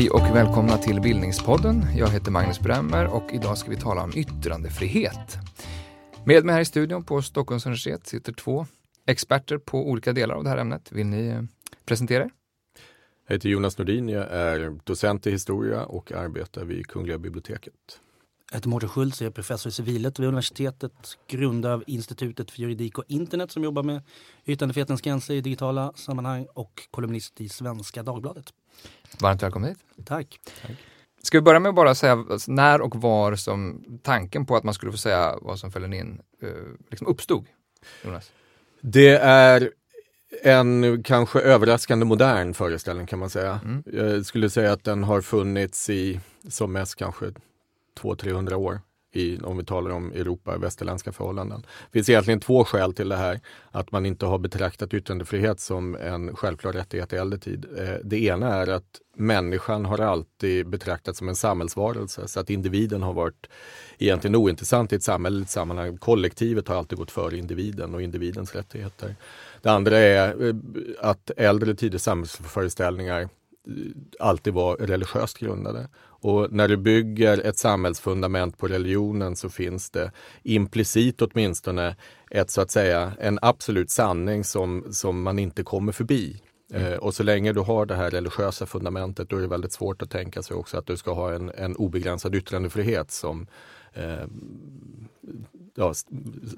Hej och välkomna till Bildningspodden. Jag heter Magnus Bremmer och idag ska vi tala om yttrandefrihet. Med mig här i studion på Stockholms universitet sitter två experter på olika delar av det här ämnet. Vill ni eh, presentera er? Jag heter Jonas Nordin, jag är docent i historia och arbetar vid Kungliga biblioteket. Jag heter Mårten Schultz, jag är professor i civilet vid universitetet, grundare av Institutet för juridik och internet som jobbar med yttrandefrihetens gränser i digitala sammanhang och kolumnist i Svenska Dagbladet. Varmt välkommen hit. Tack. Tack. Ska vi börja med att bara säga när och var som tanken på att man skulle få säga vad som fäller in eh, liksom uppstod? Jonas? Det är en kanske överraskande modern föreställning kan man säga. Mm. Jag skulle säga att den har funnits i som mest kanske 200-300 år i, om vi talar om Europa, västerländska förhållanden. Det finns egentligen två skäl till det här. Att man inte har betraktat yttrandefrihet som en självklar rättighet i äldre tid. Eh, det ena är att människan har alltid betraktats som en samhällsvarelse så att individen har varit egentligen ointressant i ett samhälleligt sammanhang. Kollektivet har alltid gått före individen och individens rättigheter. Det andra är eh, att äldre tiders samhällsföreställningar eh, alltid var religiöst grundade. Och när du bygger ett samhällsfundament på religionen så finns det implicit åtminstone ett så att säga en absolut sanning som, som man inte kommer förbi. Mm. Eh, och så länge du har det här religiösa fundamentet då är det väldigt svårt att tänka sig också att du ska ha en, en obegränsad yttrandefrihet som eh, ja,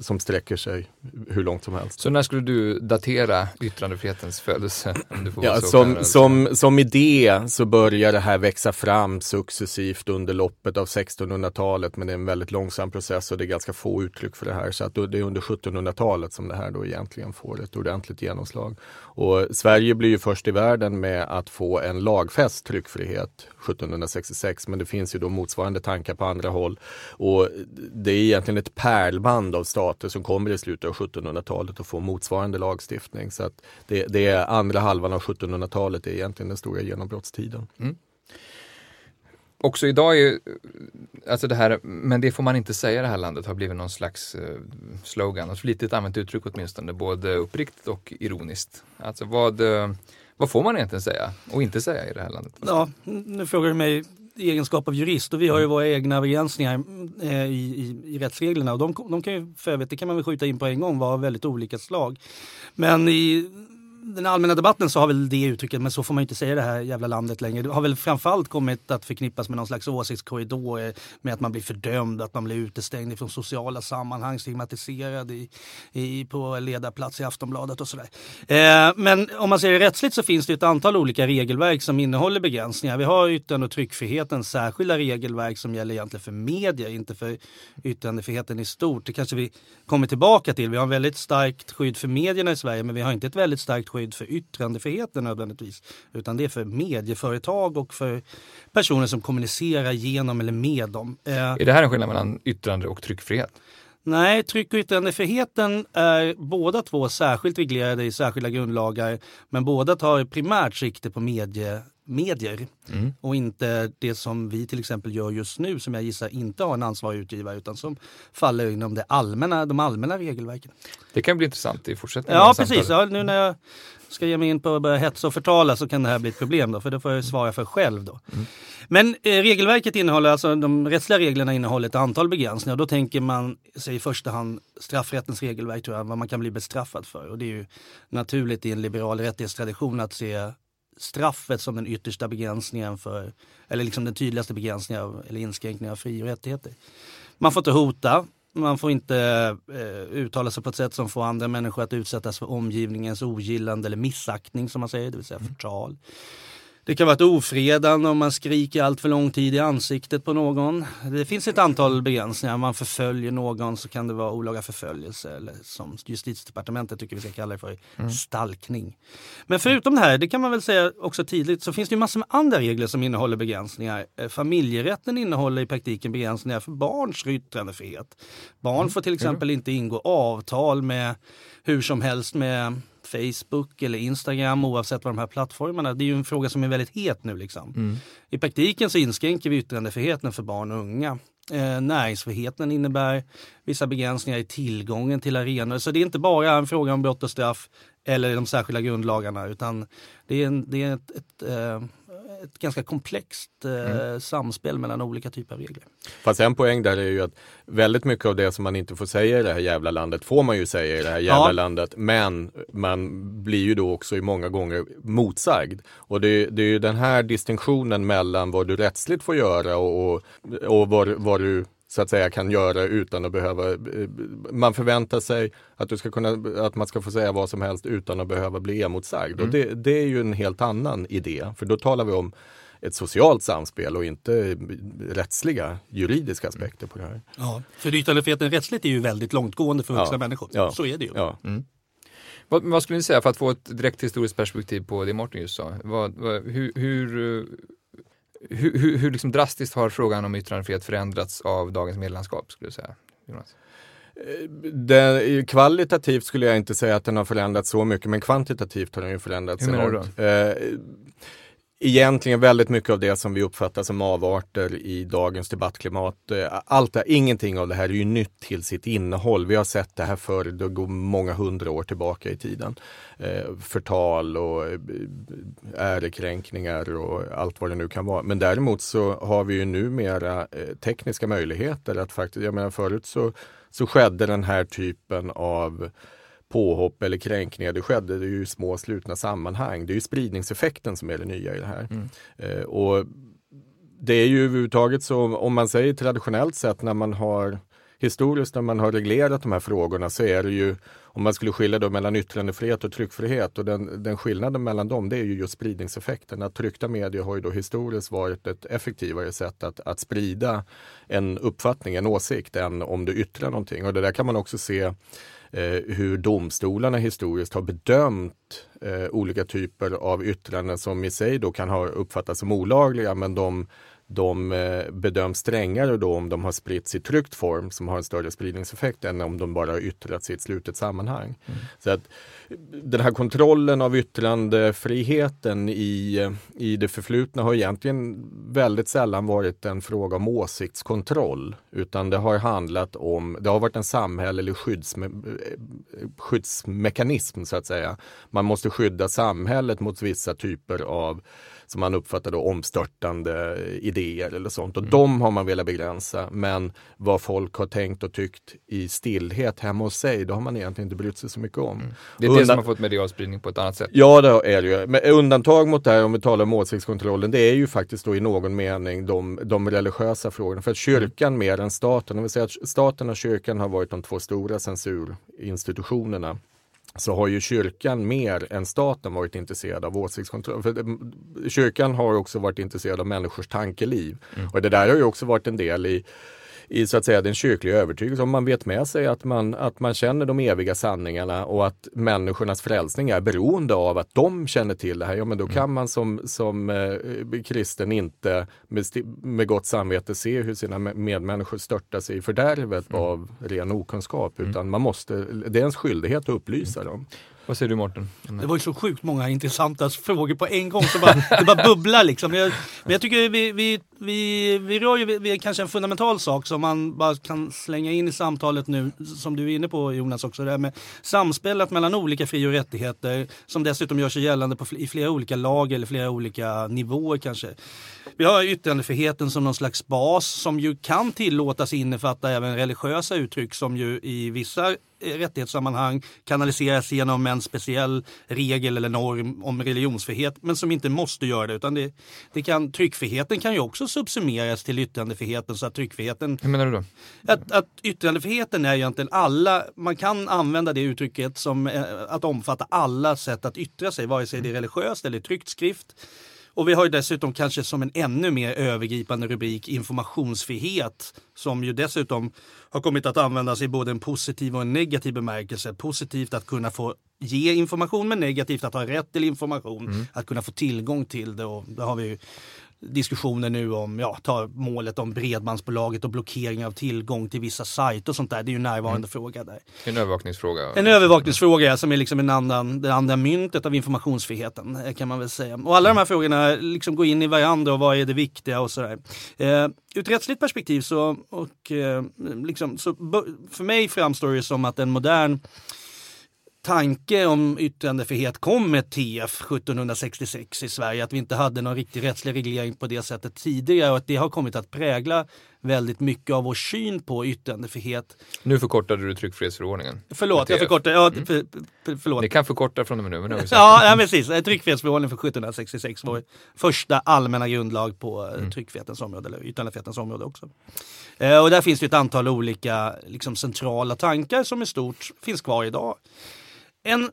som sträcker sig hur långt som helst. Så när skulle du datera yttrandefrihetens födelse? ja, som, som, som idé så börjar det här växa fram successivt under loppet av 1600-talet men det är en väldigt långsam process och det är ganska få uttryck för det här. Så att det är under 1700-talet som det här då egentligen får ett ordentligt genomslag. Och Sverige blir ju först i världen med att få en lagfäst tryckfrihet 1766 men det finns ju då motsvarande tankar på andra håll. Och det är egentligen ett pärlband av stater som kommer i slutet av 1700-talet och får motsvarande lagstiftning. Så att det, det är andra halvan av 1700-talet är egentligen den stora genombrottstiden. Mm. Också idag är alltså det här, men det får man inte säga i det här landet, har blivit någon slags eh, slogan, ett flitigt använt uttryck åtminstone, både uppriktigt och ironiskt. Alltså vad, eh, vad får man egentligen säga och inte säga i det här landet? Ja, nu frågar du mig i egenskap av jurist och vi har ju mm. våra egna begränsningar eh, i, i, i rättsreglerna och de, de kan ju för övrigt, det kan man väl skjuta in på en gång, vara väldigt olika slag. Men i den allmänna debatten så har väl det uttrycket, men så får man inte säga det här jävla landet längre. Det har väl framförallt kommit att förknippas med någon slags åsiktskorridor, eh, med att man blir fördömd, att man blir utestängd från sociala sammanhang, stigmatiserad i, i, på ledarplats i Aftonbladet och sådär. Eh, men om man ser det rättsligt så finns det ett antal olika regelverk som innehåller begränsningar. Vi har yttrande och tryckfriheten, särskilda regelverk som gäller egentligen för media, inte för yttrandefriheten i stort. Det kanske vi kommer tillbaka till. Vi har en väldigt starkt skydd för medierna i Sverige, men vi har inte ett väldigt starkt skydd för yttrandefriheten nödvändigtvis. Utan det är för medieföretag och för personer som kommunicerar genom eller med dem. Eh, är det här en skillnad mellan yttrande och tryckfrihet? Nej, tryck och yttrandefriheten är båda två särskilt reglerade i särskilda grundlagar. Men båda tar primärt sikte på medie, medier mm. och inte det som vi till exempel gör just nu som jag gissar inte har en ansvarig utgivare utan som faller inom det allmänna, de allmänna regelverken. Det kan bli intressant i fortsättningen. Ja precis, ja, nu när jag ska ge mig in på att börja hetsa och förtala så kan det här bli ett problem då för det får jag svara för själv då. Mm. Men eh, regelverket innehåller, alltså de rättsliga reglerna innehåller ett antal begränsningar. Då tänker man sig i första hand straffrättens regelverk, tror jag, vad man kan bli bestraffad för. Och det är ju naturligt i en liberal rättighetstradition att se straffet som den yttersta begränsningen för, eller liksom den tydligaste begränsningen av, eller inskränkningen av fri och rättigheter. Man får inte hota, man får inte eh, uttala sig på ett sätt som får andra människor att utsättas för omgivningens ogillande eller missaktning som man säger, det vill säga förtal. Det kan vara ett ofredande om man skriker allt för lång tid i ansiktet på någon. Det finns ett antal begränsningar. Om man förföljer någon så kan det vara olaga förföljelse eller som justitiedepartementet tycker vi ska kalla det för, mm. stalkning. Men förutom det här, det kan man väl säga också tydligt, så finns det massor med andra regler som innehåller begränsningar. Eh, familjerätten innehåller i praktiken begränsningar för barns yttrandefrihet. Barn mm. får till exempel inte ingå avtal med hur som helst med Facebook eller Instagram oavsett vad de här plattformarna. Det är ju en fråga som är väldigt het nu. Liksom. Mm. I praktiken så inskränker vi yttrandefriheten för barn och unga. Eh, näringsfriheten innebär vissa begränsningar i tillgången till arenor. Så det är inte bara en fråga om brott och straff eller de särskilda grundlagarna utan det är, en, det är ett, ett, eh, ett ganska komplext eh, mm. samspel mellan olika typer av regler. Fast en poäng där är ju att väldigt mycket av det som man inte får säga i det här jävla landet får man ju säga i det här jävla ja. landet. Men man blir ju då också i många gånger motsagd. Och det, det är ju den här distinktionen mellan vad du rättsligt får göra och, och, och vad, vad du så att säga kan göra utan att behöva, man förväntar sig att, du ska kunna, att man ska få säga vad som helst utan att behöva bli emotsagd. Mm. Och det, det är ju en helt annan idé, för då talar vi om ett socialt samspel och inte rättsliga, juridiska aspekter på det här. Ja, för yttrandefriheten rättsligt är ju väldigt långtgående för vuxna ja. människor. Ja. Så är det ju. Ja. Mm. Vad, vad, skulle ni säga, för att få ett direkt historiskt perspektiv på det Martin just sa, vad, vad, hur, hur hur, hur, hur liksom drastiskt har frågan om yttrandefrihet förändrats av dagens medlemskap, skulle du säga? Jonas? Eh, det, kvalitativt skulle jag inte säga att den har förändrats så mycket, men kvantitativt har den ju förändrats Hur menar du då? Egentligen väldigt mycket av det som vi uppfattar som avarter i dagens debattklimat. Eh, allt ingenting av det här är ju nytt till sitt innehåll. Vi har sett det här förr, det går många hundra år tillbaka i tiden. Eh, förtal och eh, ärekränkningar och allt vad det nu kan vara. Men däremot så har vi ju numera tekniska möjligheter att faktiskt, jag menar förut så, så skedde den här typen av påhopp eller kränkningar, det skedde det ju i små slutna sammanhang. Det är ju spridningseffekten som är det nya i det här. Mm. Eh, och det är ju överhuvudtaget så, om man säger traditionellt sett när man har historiskt när man har reglerat de här frågorna så är det ju, om man skulle skilja då mellan yttrandefrihet och tryckfrihet och den, den skillnaden mellan dem det är ju just spridningseffekten. Att tryckta medier har ju då historiskt varit ett effektivare sätt att, att sprida en uppfattning, en åsikt än om du yttrar någonting. Och det där kan man också se eh, hur domstolarna historiskt har bedömt eh, olika typer av yttranden som i sig då kan ha uppfattats som olagliga men de de eh, bedöms strängare då om de har spritts i tryckt form som har en större spridningseffekt än om de bara har yttrats i ett slutet sammanhang. Mm. Så att Den här kontrollen av yttrandefriheten i, i det förflutna har egentligen väldigt sällan varit en fråga om åsiktskontroll utan det har handlat om, det har varit en samhällelig skyddsme, skyddsmekanism så att säga. Man måste skydda samhället mot vissa typer av som man uppfattar då omstörtande idéer eller sånt. Och mm. de har man velat begränsa. Men vad folk har tänkt och tyckt i stillhet hemma hos sig, det har man egentligen inte brytt sig så mycket om. Mm. Det är Undan... det som har fått medialspridning på ett annat sätt. Ja, det är det ju. Men undantag mot det här, om vi talar om åsiktskontrollen, det är ju faktiskt då i någon mening de, de religiösa frågorna. För att kyrkan mm. mer än staten, om vi säger att staten och kyrkan har varit de två stora censurinstitutionerna så har ju kyrkan mer än staten varit intresserad av åsiktskontroll. För kyrkan har också varit intresserad av människors tankeliv. Mm. Och det där har ju också varit en del i i så att säga den kyrkliga övertygelsen. Om man vet med sig att man, att man känner de eviga sanningarna och att människornas frälsning är beroende av att de känner till det här, ja men då mm. kan man som, som eh, kristen inte med, med gott samvete se hur sina medmänniskor störtas i fördärvet mm. av ren okunskap, mm. utan man måste, det är ens skyldighet att upplysa mm. dem. Vad säger du Mårten? Det var ju så sjukt många intressanta frågor på en gång. Så bara, det bara bubblar liksom. Jag, men jag tycker vi, vi, vi, vi rör ju vid kanske en fundamental sak som man bara kan slänga in i samtalet nu, som du är inne på Jonas också, det här med samspelet mellan olika fri och rättigheter som dessutom gör sig gällande på, i flera olika lag eller flera olika nivåer kanske. Vi har yttrandefriheten som någon slags bas som ju kan tillåtas innefatta även religiösa uttryck som ju i vissa eh, rättighetssammanhang kanaliseras genom en speciell regel eller norm om religionsfrihet men som inte måste göra det. Utan det, det kan, tryckfriheten kan ju också subsumeras till yttrandefriheten. Så att tryckfriheten, Hur menar du då? Att, att yttrandefriheten är egentligen alla, man kan använda det uttrycket som eh, att omfatta alla sätt att yttra sig, vare sig det är religiöst eller tryckt skrift. Och vi har ju dessutom kanske som en ännu mer övergripande rubrik informationsfrihet som ju dessutom har kommit att användas i både en positiv och en negativ bemärkelse. Positivt att kunna få ge information men negativt att ha rätt till information, mm. att kunna få tillgång till det. Och det har vi diskussioner nu om, ja, ta målet om bredbandsbolaget och blockering av tillgång till vissa sajter och sånt där. Det är ju en närvarande mm. fråga där. En övervakningsfråga. En övervakningsfråga som är liksom en annan, det andra myntet av informationsfriheten eh, kan man väl säga. Och alla de här frågorna liksom går in i varandra och vad är det viktiga och sådär. Eh, ur ett rättsligt perspektiv så, och, eh, liksom, så för mig framstår det som att en modern tanke om yttrandefrihet kom med TF 1766 i Sverige. Att vi inte hade någon riktig rättslig reglering på det sättet tidigare och att det har kommit att prägla väldigt mycket av vår syn på yttrandefrihet. Nu förkortade du tryckfrihetsförordningen. Förlåt, jag förkortar. Ja, mm. för, för, förlåt. Ni kan förkorta från och med nu. Men ja, ja, precis. Tryckfrihetsförordningen från 1766 var första allmänna grundlag på eh, mm. tryckfrihetens område, eller yttrandefrihetens område också. Eh, och där finns det ett antal olika liksom, centrala tankar som i stort finns kvar idag. En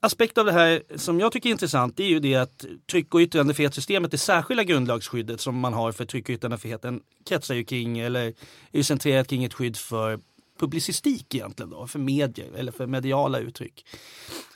aspekt av det här som jag tycker är intressant är ju det att tryck och yttrandefrihetssystemet, det särskilda grundlagsskyddet som man har för tryck och yttrandefriheten kretsar ju kring, eller är centrerat kring ett skydd för publicistik egentligen då, för medier eller för mediala uttryck.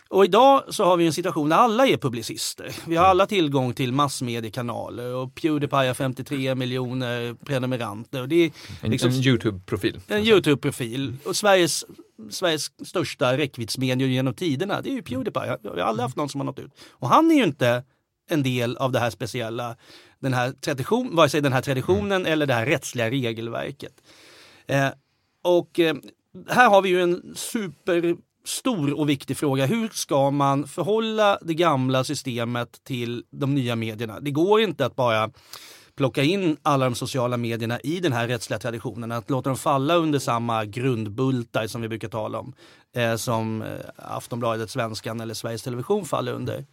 Och idag så har vi en situation där alla är publicister. Vi har alla tillgång till massmediekanaler och Pewdiepie har 53 miljoner prenumeranter. Och det är liksom, en Youtube-profil. En Youtube-profil. Och Sveriges, Sveriges största räckviddsmedier genom tiderna, det är ju Pewdiepie. Vi har aldrig haft någon som har nått ut. Och han är ju inte en del av det här speciella, den här tradition, vare sig den här traditionen mm. eller det här rättsliga regelverket. Eh, och eh, här har vi ju en super stor och viktig fråga. Hur ska man förhålla det gamla systemet till de nya medierna? Det går inte att bara plocka in alla de sociala medierna i den här rättsliga traditionen, att låta dem falla under samma grundbultar som vi brukar tala om, eh, som eh, Aftonbladet, Svenskan eller Sveriges Television faller under.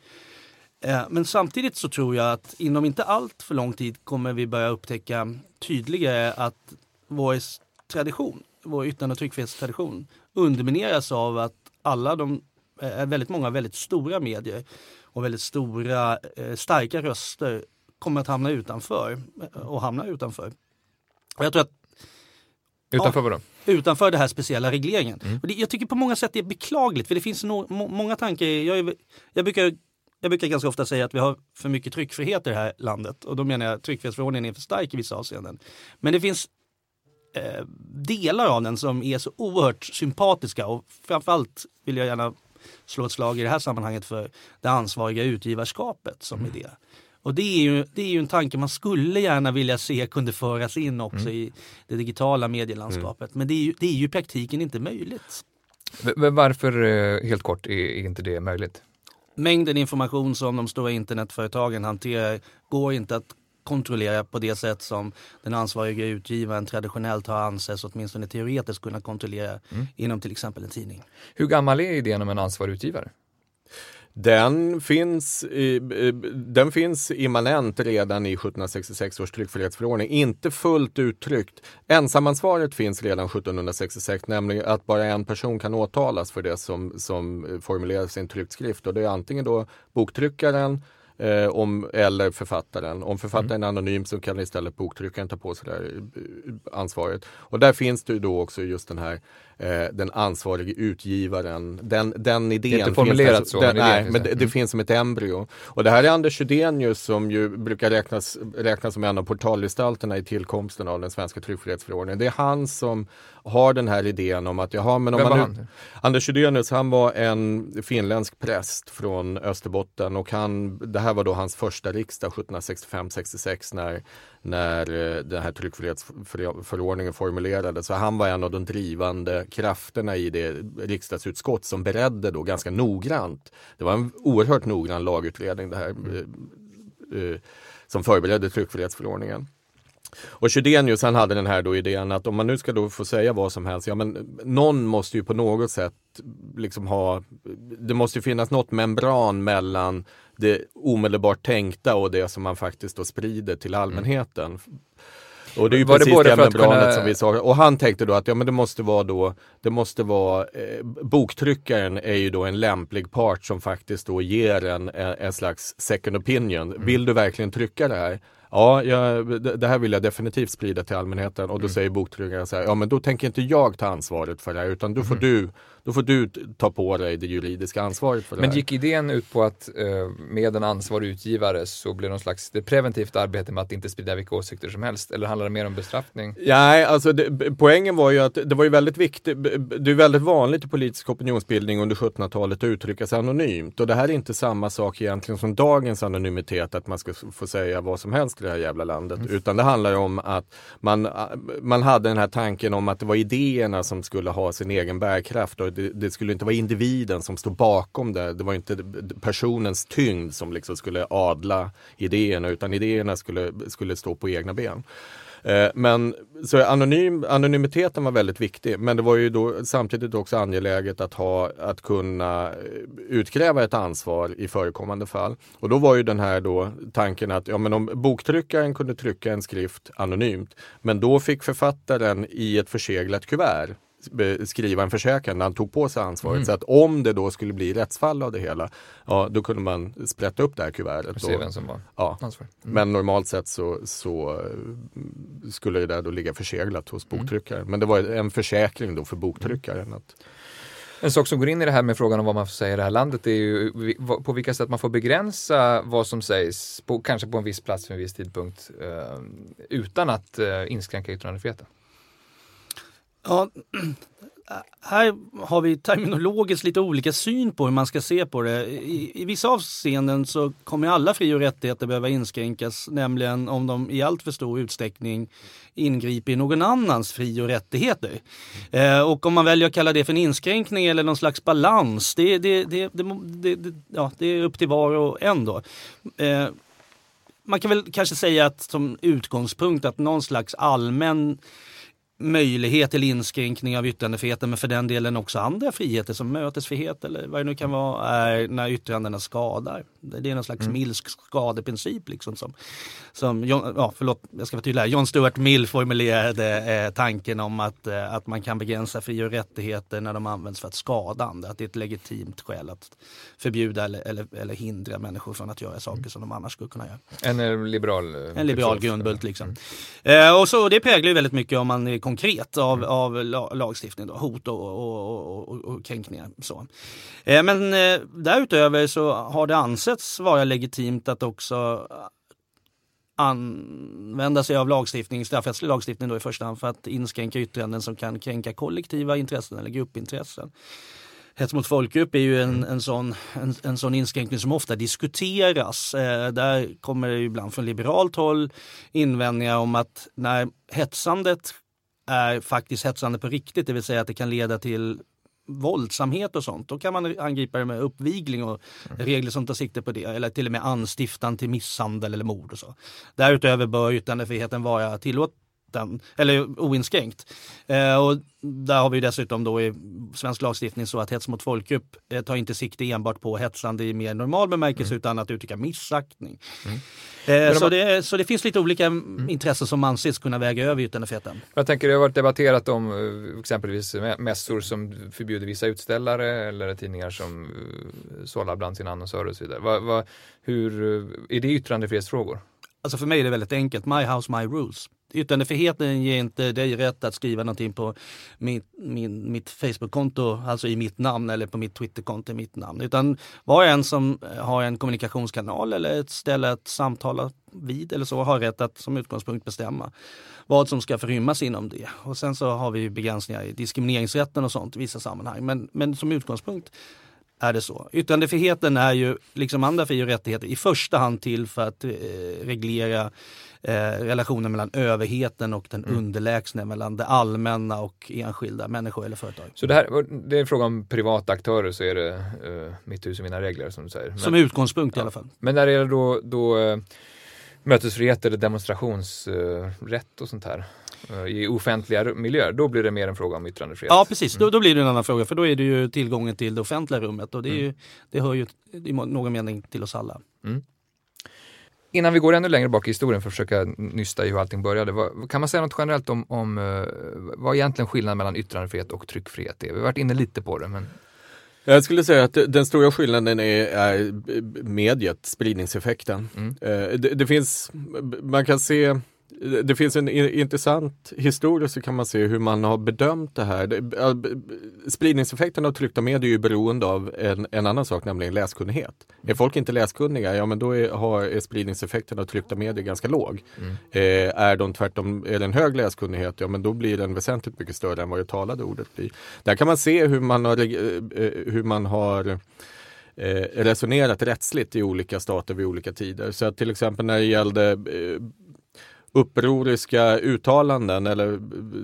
Eh, men samtidigt så tror jag att inom inte allt för lång tid kommer vi börja upptäcka tydligare att vår tradition, vår yttrande och tryckfrihetstradition undermineras av att alla de, eh, väldigt många väldigt stora medier och väldigt stora eh, starka röster kommer att hamna utanför eh, och hamna utanför. Och jag tror att Utanför vadå? Utanför den här speciella regleringen. Mm. Och det, jag tycker på många sätt det är beklagligt för det finns no, må, många tankar. Jag, är, jag, brukar, jag brukar ganska ofta säga att vi har för mycket tryckfrihet i det här landet och då menar jag att tryckfrihetsförordningen är för stark i vissa avseenden. Men det finns eh, delar av den som är så oerhört sympatiska och framförallt vill jag gärna slå ett slag i det här sammanhanget för det ansvariga utgivarskapet som mm. idé. Och det är, ju, det är ju en tanke man skulle gärna vilja se kunde föras in också mm. i det digitala medielandskapet. Mm. Men det är, ju, det är ju i praktiken inte möjligt. Varför, eh, helt kort, är inte det möjligt? Mängden information som de stora internetföretagen hanterar går inte att kontrollera på det sätt som den ansvariga utgivaren traditionellt har ansetts åtminstone teoretiskt kunna kontrollera mm. inom till exempel en tidning. Hur gammal är idén om en ansvarig utgivare? Den finns, den finns immanent redan i 1766 års tryckfrihetsförordning, inte fullt uttryckt. Ensamansvaret finns redan 1766, nämligen att bara en person kan åtalas för det som, som formuleras i en tryckt skrift och det är antingen då boktryckaren Eh, om, eller författaren. Om författaren är anonym så kan istället boktryckaren ta på sig det eh, ansvaret. Och där finns det ju då också just den här eh, den ansvarige utgivaren. Den, den idén det är inte formulerat finns, så. Den, nej, men det, det mm. finns som ett embryo. Och det här är Anders Chydenius som ju brukar räknas, räknas som en av portalgestalterna i tillkomsten av den svenska tryckfrihetsförordningen. Det är han som har den här idén om att, jaha men om Vem man han? Anders Chydenius, han var en finländsk präst från Österbotten och han, det här var då hans första riksdag 1765-66 när när eh, den här tryckfrihetsförordningen formulerades. Så han var en av de drivande krafterna i det riksdagsutskott som beredde då ganska noggrant. Det var en oerhört noggrann lagutredning det här mm. eh, som förberedde tryckfrihetsförordningen. Och Chydenius han hade den här då idén att om man nu ska då få säga vad som helst, ja men någon måste ju på något sätt liksom ha, det måste ju finnas något membran mellan det omedelbart tänkta och det som man faktiskt då sprider till allmänheten. Mm. Och det är ju var precis det, det membranet kunna... som vi sa. Och han tänkte då att ja men det måste vara då, det måste vara, eh, boktryckaren är ju då en lämplig part som faktiskt då ger en, en, en slags second opinion. Mm. Vill du verkligen trycka det här? Ja, jag, det här vill jag definitivt sprida till allmänheten och då mm. säger boktryckaren så här, ja men då tänker inte jag ta ansvaret för det här utan då får, mm. du, då får du ta på dig det juridiska ansvaret för det Men här. gick idén ut på att eh, med en ansvarig utgivare så blir det någon slags det preventivt arbete med att inte sprida vilka åsikter som helst eller handlar det mer om bestraffning? Nej, alltså det, poängen var ju att det var ju väldigt viktigt, det är väldigt vanligt i politisk opinionsbildning under 1700-talet att uttrycka sig anonymt och det här är inte samma sak egentligen som dagens anonymitet att man ska få säga vad som helst det här jävla landet. Mm. Utan det handlar om att man, man hade den här tanken om att det var idéerna som skulle ha sin egen bärkraft och det, det skulle inte vara individen som stod bakom det. Det var inte personens tyngd som liksom skulle adla idéerna utan idéerna skulle, skulle stå på egna ben. Eh, men så anonym, anonymiteten var väldigt viktig, men det var ju då samtidigt också angeläget att, ha, att kunna eh, utkräva ett ansvar i förekommande fall. Och då var ju den här då tanken att ja, men om boktryckaren kunde trycka en skrift anonymt, men då fick författaren i ett förseglat kuvert skriva en försäkran när han tog på sig ansvaret. Mm. Så att om det då skulle bli rättsfall av det hela, ja då kunde man sprätta upp det här kuvertet. Och se vem som var ja. ansvarig. Mm. Men normalt sett så, så eh, skulle det där då ligga förseglat hos mm. boktryckaren. Mm. Men det var en försäkring då för boktryckaren. Att, en sak som går in i det här med frågan om vad man får säga i det här landet är ju på vilka sätt man får begränsa vad som sägs, på, kanske på en viss plats för en viss tidpunkt, eh, utan att eh, inskränka yttrandefriheten. Ja, här har vi terminologiskt lite olika syn på hur man ska se på det. I, I, vissa avseenden så kommer alla fri och rättigheter behöva inskränkas, nämligen om de i allt för stor utsträckning ingriper i någon annans fri och rättigheter. Eh, och om man väljer att kalla det för en inskränkning eller någon slags balans, det, det, det, det ja, det är upp till var och en då. Eh, man kan väl kanske säga att som utgångspunkt att någon slags allmän möjlighet till inskränkning av yttrandefriheten men för den delen också andra friheter som mötesfrihet eller vad det nu kan vara är när yttrandena skadar. Det är någon slags mm. Mills skadeprincip liksom som, som John, ja, förlåt, jag ska vara tydlig här. John Stuart Mill formulerade eh, tanken om att, eh, att man kan begränsa fri och rättigheter när de används för att skada andra. Att det är ett legitimt skäl att förbjuda eller, eller, eller hindra människor från att göra saker mm. som de annars skulle kunna göra. En eh, liberal, eh, en liberal grundbult liksom. Mm. Eh, och så det präglar ju väldigt mycket om man konkret av, mm. av lagstiftning, då, hot och, och, och, och kränkningar. Så. Eh, men eh, därutöver så har det ansetts vara legitimt att också använda sig av lagstiftning, straffrättslig lagstiftning då i första hand för att inskränka yttranden som kan kränka kollektiva intressen eller gruppintressen. Hets mot folkgrupp är ju en, en, sån, en, en sån inskränkning som ofta diskuteras. Eh, där kommer det ibland från liberalt håll invändningar om att när hetsandet är faktiskt hetsande på riktigt, det vill säga att det kan leda till våldsamhet och sånt, då kan man angripa det med uppvigling och mm. regler som tar sikte på det. Eller till och med anstiftan till misshandel eller mord och så. Därutöver bör yttrandefriheten vara tillåten rätten, eller oinskränkt. Eh, och där har vi dessutom då i svensk lagstiftning så att hets mot folkgrupp eh, tar inte sikte enbart på hetsande i mer normal bemärkelse mm. utan att uttrycka missaktning. Mm. Eh, så, det, så det finns lite olika mm. intressen som anses kunna väga över yttrandefriheten. Jag tänker det har varit debatterat om eh, exempelvis mässor som förbjuder vissa utställare eller tidningar som uh, sållar bland sina annonsörer och så vidare. Va, va, hur, är det yttrandefrihetsfrågor? Alltså för mig är det väldigt enkelt. My house, my rules. Yttrandefriheten ger inte dig rätt att skriva någonting på mitt, min, mitt Facebook-konto, alltså i mitt namn eller på mitt Twitter-konto i mitt namn. Utan var och en som har en kommunikationskanal eller ett ställe att samtala vid eller så har rätt att som utgångspunkt bestämma vad som ska förrymmas inom det. Och sen så har vi begränsningar i diskrimineringsrätten och sånt i vissa sammanhang. Men, men som utgångspunkt är det så. Yttrandefriheten är ju, liksom andra fri och rättigheter, i första hand till för att eh, reglera eh, relationen mellan överheten och den mm. underlägsne, mellan det allmänna och enskilda människor eller företag. Så det här det är en fråga om privata aktörer så är det eh, mitt hus och mina regler som du säger? Men, som utgångspunkt ja. i alla fall. Men när det gäller då, då eh, mötesfrihet eller demonstrationsrätt och sånt här? Eh, i offentliga miljöer, då blir det mer en fråga om yttrandefrihet. Ja precis, mm. då, då, blir det en annan fråga för då är det ju tillgången till det offentliga rummet och det, är mm. ju, det hör ju i någon mening till oss alla. Mm. Innan vi går ännu längre bak i historien för att försöka nysta i hur allting började, vad, kan man säga något generellt om, om uh, vad egentligen skillnaden mellan yttrandefrihet och tryckfrihet är? Vi har varit inne lite på det men jag skulle säga att den stora skillnaden är, är mediet, spridningseffekten. Mm. Uh, det, det, finns, man kan se det finns en intressant historia så kan man se hur man har bedömt det här. Spridningseffekten av tryckta medier är ju beroende av en, en annan sak, nämligen läskunnighet. Är folk inte läskunniga, ja men då är, har, är spridningseffekten av tryckta medier ganska låg. Mm. Eh, är de tvärtom, är det en hög läskunnighet, ja men då blir den väsentligt mycket större än vad det talade ordet blir. Där kan man se hur man har, eh, hur man har eh, resonerat rättsligt i olika stater vid olika tider. Så att till exempel när det gällde eh, upproriska uttalanden eller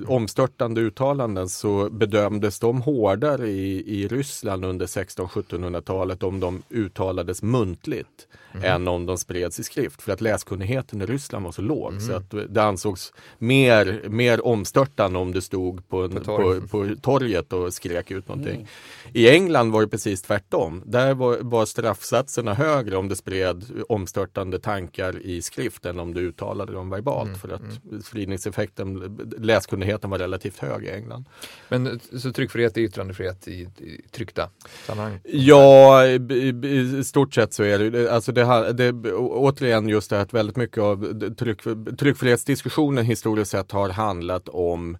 omstörtande uttalanden så bedömdes de hårdare i, i Ryssland under 1600-1700-talet om de uttalades muntligt mm. än om de spreds i skrift. För att läskunnigheten i Ryssland var så låg mm. så att det ansågs mer, mer omstörtande om det stod på, på, torg. på, på torget och skrek ut någonting. Mm. I England var det precis tvärtom. Där var, var straffsatserna högre om det spred omstörtande tankar i skrift än om du uttalade dem verbalt. Mm. För att mm. spridningseffekten, läskunnigheten var relativt hög i England. Men så tryckfrihet är yttrandefrihet i, i tryckta sammanhang? Ja, i, i, stort sett så är det. Alltså det, det, återigen just det att väldigt mycket av tryck, tryckfrihetsdiskussionen historiskt sett har handlat om Eh,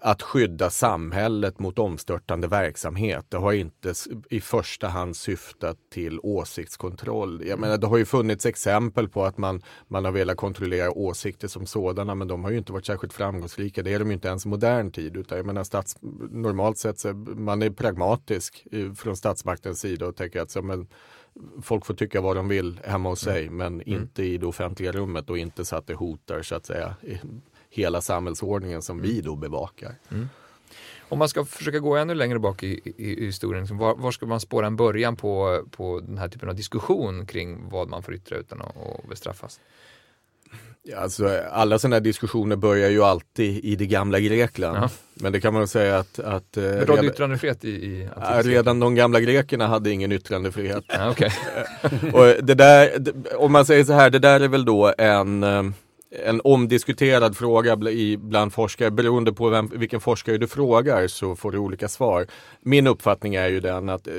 att skydda samhället mot omstörtande verksamhet. Det har inte i första hand syftat till åsiktskontroll. Jag menar, det har ju funnits exempel på att man, man har velat kontrollera åsikter som sådana men de har ju inte varit särskilt framgångsrika. Det är de ju inte ens i modern tid. Utan jag menar, stats, normalt sett så man är pragmatisk från statsmaktens sida och tänker att så, men, folk får tycka vad de vill hemma hos sig mm. men mm. inte i det offentliga rummet och inte så att det hotar så att säga hela samhällsordningen som vi då bevakar. Mm. Om man ska försöka gå ännu längre bak i, i, i historien, liksom, var, var, ska man spåra en början på, på den här typen av diskussion kring vad man får yttra utan att, bestraffas? Ja, alltså, alla sådana här diskussioner börjar ju alltid i det gamla Grekland. Ja. Men det kan man säga att... att eh, Men redan, yttrandefrihet i, i Redan de gamla grekerna hade ingen yttrandefrihet. Ja, okay. och det där, om man säger så här, det där är väl då en eh, en omdiskuterad fråga bland forskare. Beroende på vem, vilken forskare du frågar så får du olika svar. Min uppfattning är ju den att eh,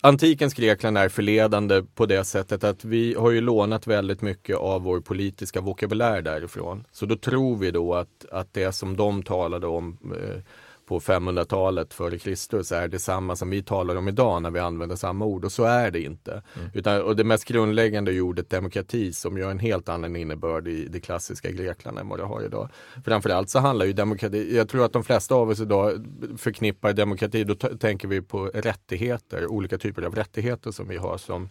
Antikens Grekland är förledande på det sättet att vi har ju lånat väldigt mycket av vår politiska vokabulär därifrån. Så då tror vi då att, att det som de talade om eh, på 500-talet före Kristus är detsamma som vi talar om idag när vi använder samma ord och så är det inte. Mm. Utan, och det mest grundläggande är ordet demokrati som gör en helt annan innebörd i det klassiska Grekland än vad det har idag. Framförallt så handlar ju demokrati, jag tror att de flesta av oss idag förknippar demokrati, då tänker vi på rättigheter, olika typer av rättigheter som vi har som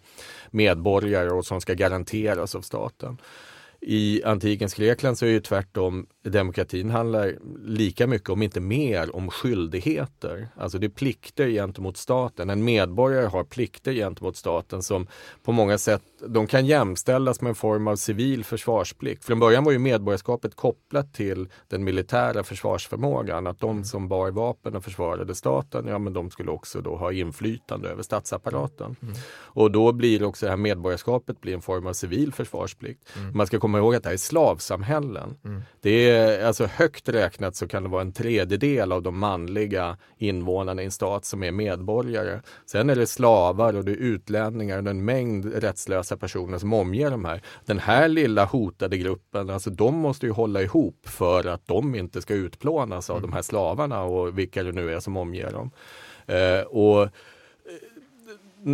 medborgare och som ska garanteras av staten. I antikens Grekland så är det tvärtom, demokratin handlar lika mycket, om inte mer, om skyldigheter. Alltså det är plikter gentemot staten. En medborgare har plikter gentemot staten som på många sätt, de kan jämställas med en form av civil försvarsplikt. Från början var ju medborgarskapet kopplat till den militära försvarsförmågan. Att de som bar vapen och försvarade staten, ja men de skulle också då ha inflytande över statsapparaten. Mm. Och då blir också det här medborgarskapet blir en form av civil försvarsplikt. Mm. Man ska komma ihåg att det här är slavsamhällen. Mm. Det är alltså högt räknat så kan det vara en tredjedel av de manliga invånarna i en stat som är medborgare. Sen är det slavar och det är utlänningar och en mängd rättslösa personer som omger de här. Den här lilla hotade gruppen, alltså de måste ju hålla ihop för att de inte ska utplånas av mm. de här slavarna och vilka det nu är som omger dem. Eh, och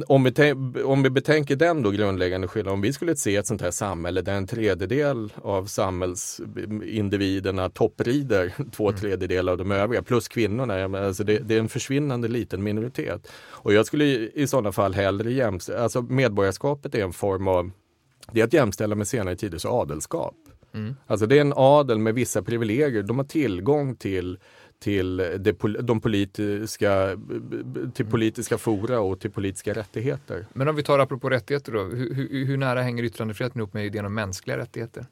om vi, om vi betänker den då grundläggande skillnaden, om vi skulle se ett sånt här samhälle där en tredjedel av samhällsindividerna topprider två mm. tredjedelar av de övriga, plus kvinnorna, alltså det, det, är en försvinnande liten minoritet. Och jag skulle i, i sådana fall hellre jämställa, alltså medborgarskapet är en form av, det är att jämställa med senare tiders adelskap. Mm. Alltså det är en adel med vissa privilegier, de har tillgång till till, det, de politiska, till politiska fora och till politiska rättigheter. Men om vi tar apropå rättigheter då, hur, hur, nära hänger yttrandefriheten ihop med idén om mänskliga rättigheter?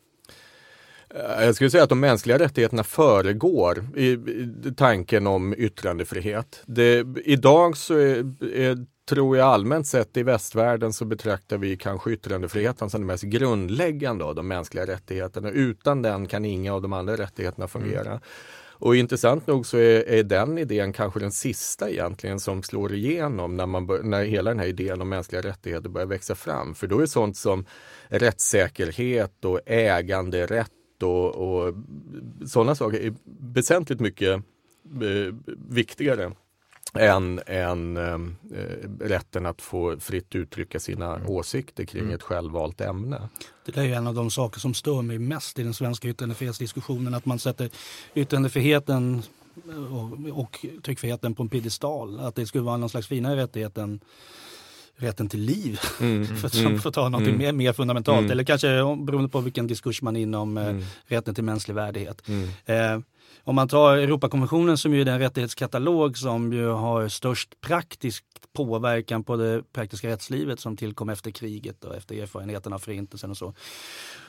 Eh, jag skulle säga att de mänskliga rättigheterna föregår i, i tanken om yttrandefrihet. Det, idag så är, är, tror jag allmänt sett i västvärlden så betraktar vi kanske yttrandefriheten som det mest grundläggande av de mänskliga rättigheterna. Utan den kan inga av de andra rättigheterna fungera. Mm. Och intressant nog så är, är, den idén kanske den sista egentligen som slår igenom när, man bör, när hela den här idén om mänskliga rättigheter börjar växa fram. För då är sånt som rättssäkerhet och äganderätt och, och sådana saker väsentligt mycket eh, viktigare än, än äh, rätten att få fritt uttrycka sina mm. åsikter kring mm. ett självvalt ämne. Det är en av de saker som stör mig mest i den svenska yttrandefrihetsdiskussionen, att man sätter yttrandefriheten och, och tryckfriheten på en piedestal. Att det skulle vara någon slags finare rättighet än rätten till liv. Mm, för, mm, för att ta något mm, mer, mer fundamentalt. Mm. Eller kanske beroende på vilken diskurs man är inom eh, mm. rätten till mänsklig värdighet. Mm. Eh, om man tar Europakonventionen som ju är den rättighetskatalog som ju har störst praktisk påverkan på det praktiska rättslivet som tillkom efter kriget och efter erfarenheten av förintelsen och så.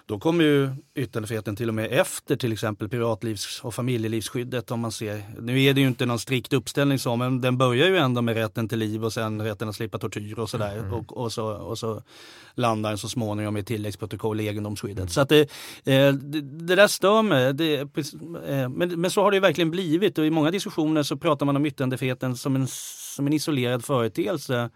Då kommer ju yttrandefriheten till och med efter till exempel privatlivs och familjelivsskyddet om man ser. Nu är det ju inte någon strikt uppställning så men den börjar ju ändå med rätten till liv och sen rätten att slippa tortyr och sådär. Mm. Och, och, så, och så landar den så småningom i tilläggsprotokoll i egendomsskyddet. Mm. Så att det, eh, det, det, där stör mig. Det, eh, men, men så har det ju verkligen blivit och i många diskussioner så pratar man om yttrandefriheten som en, som en isolerad företeelse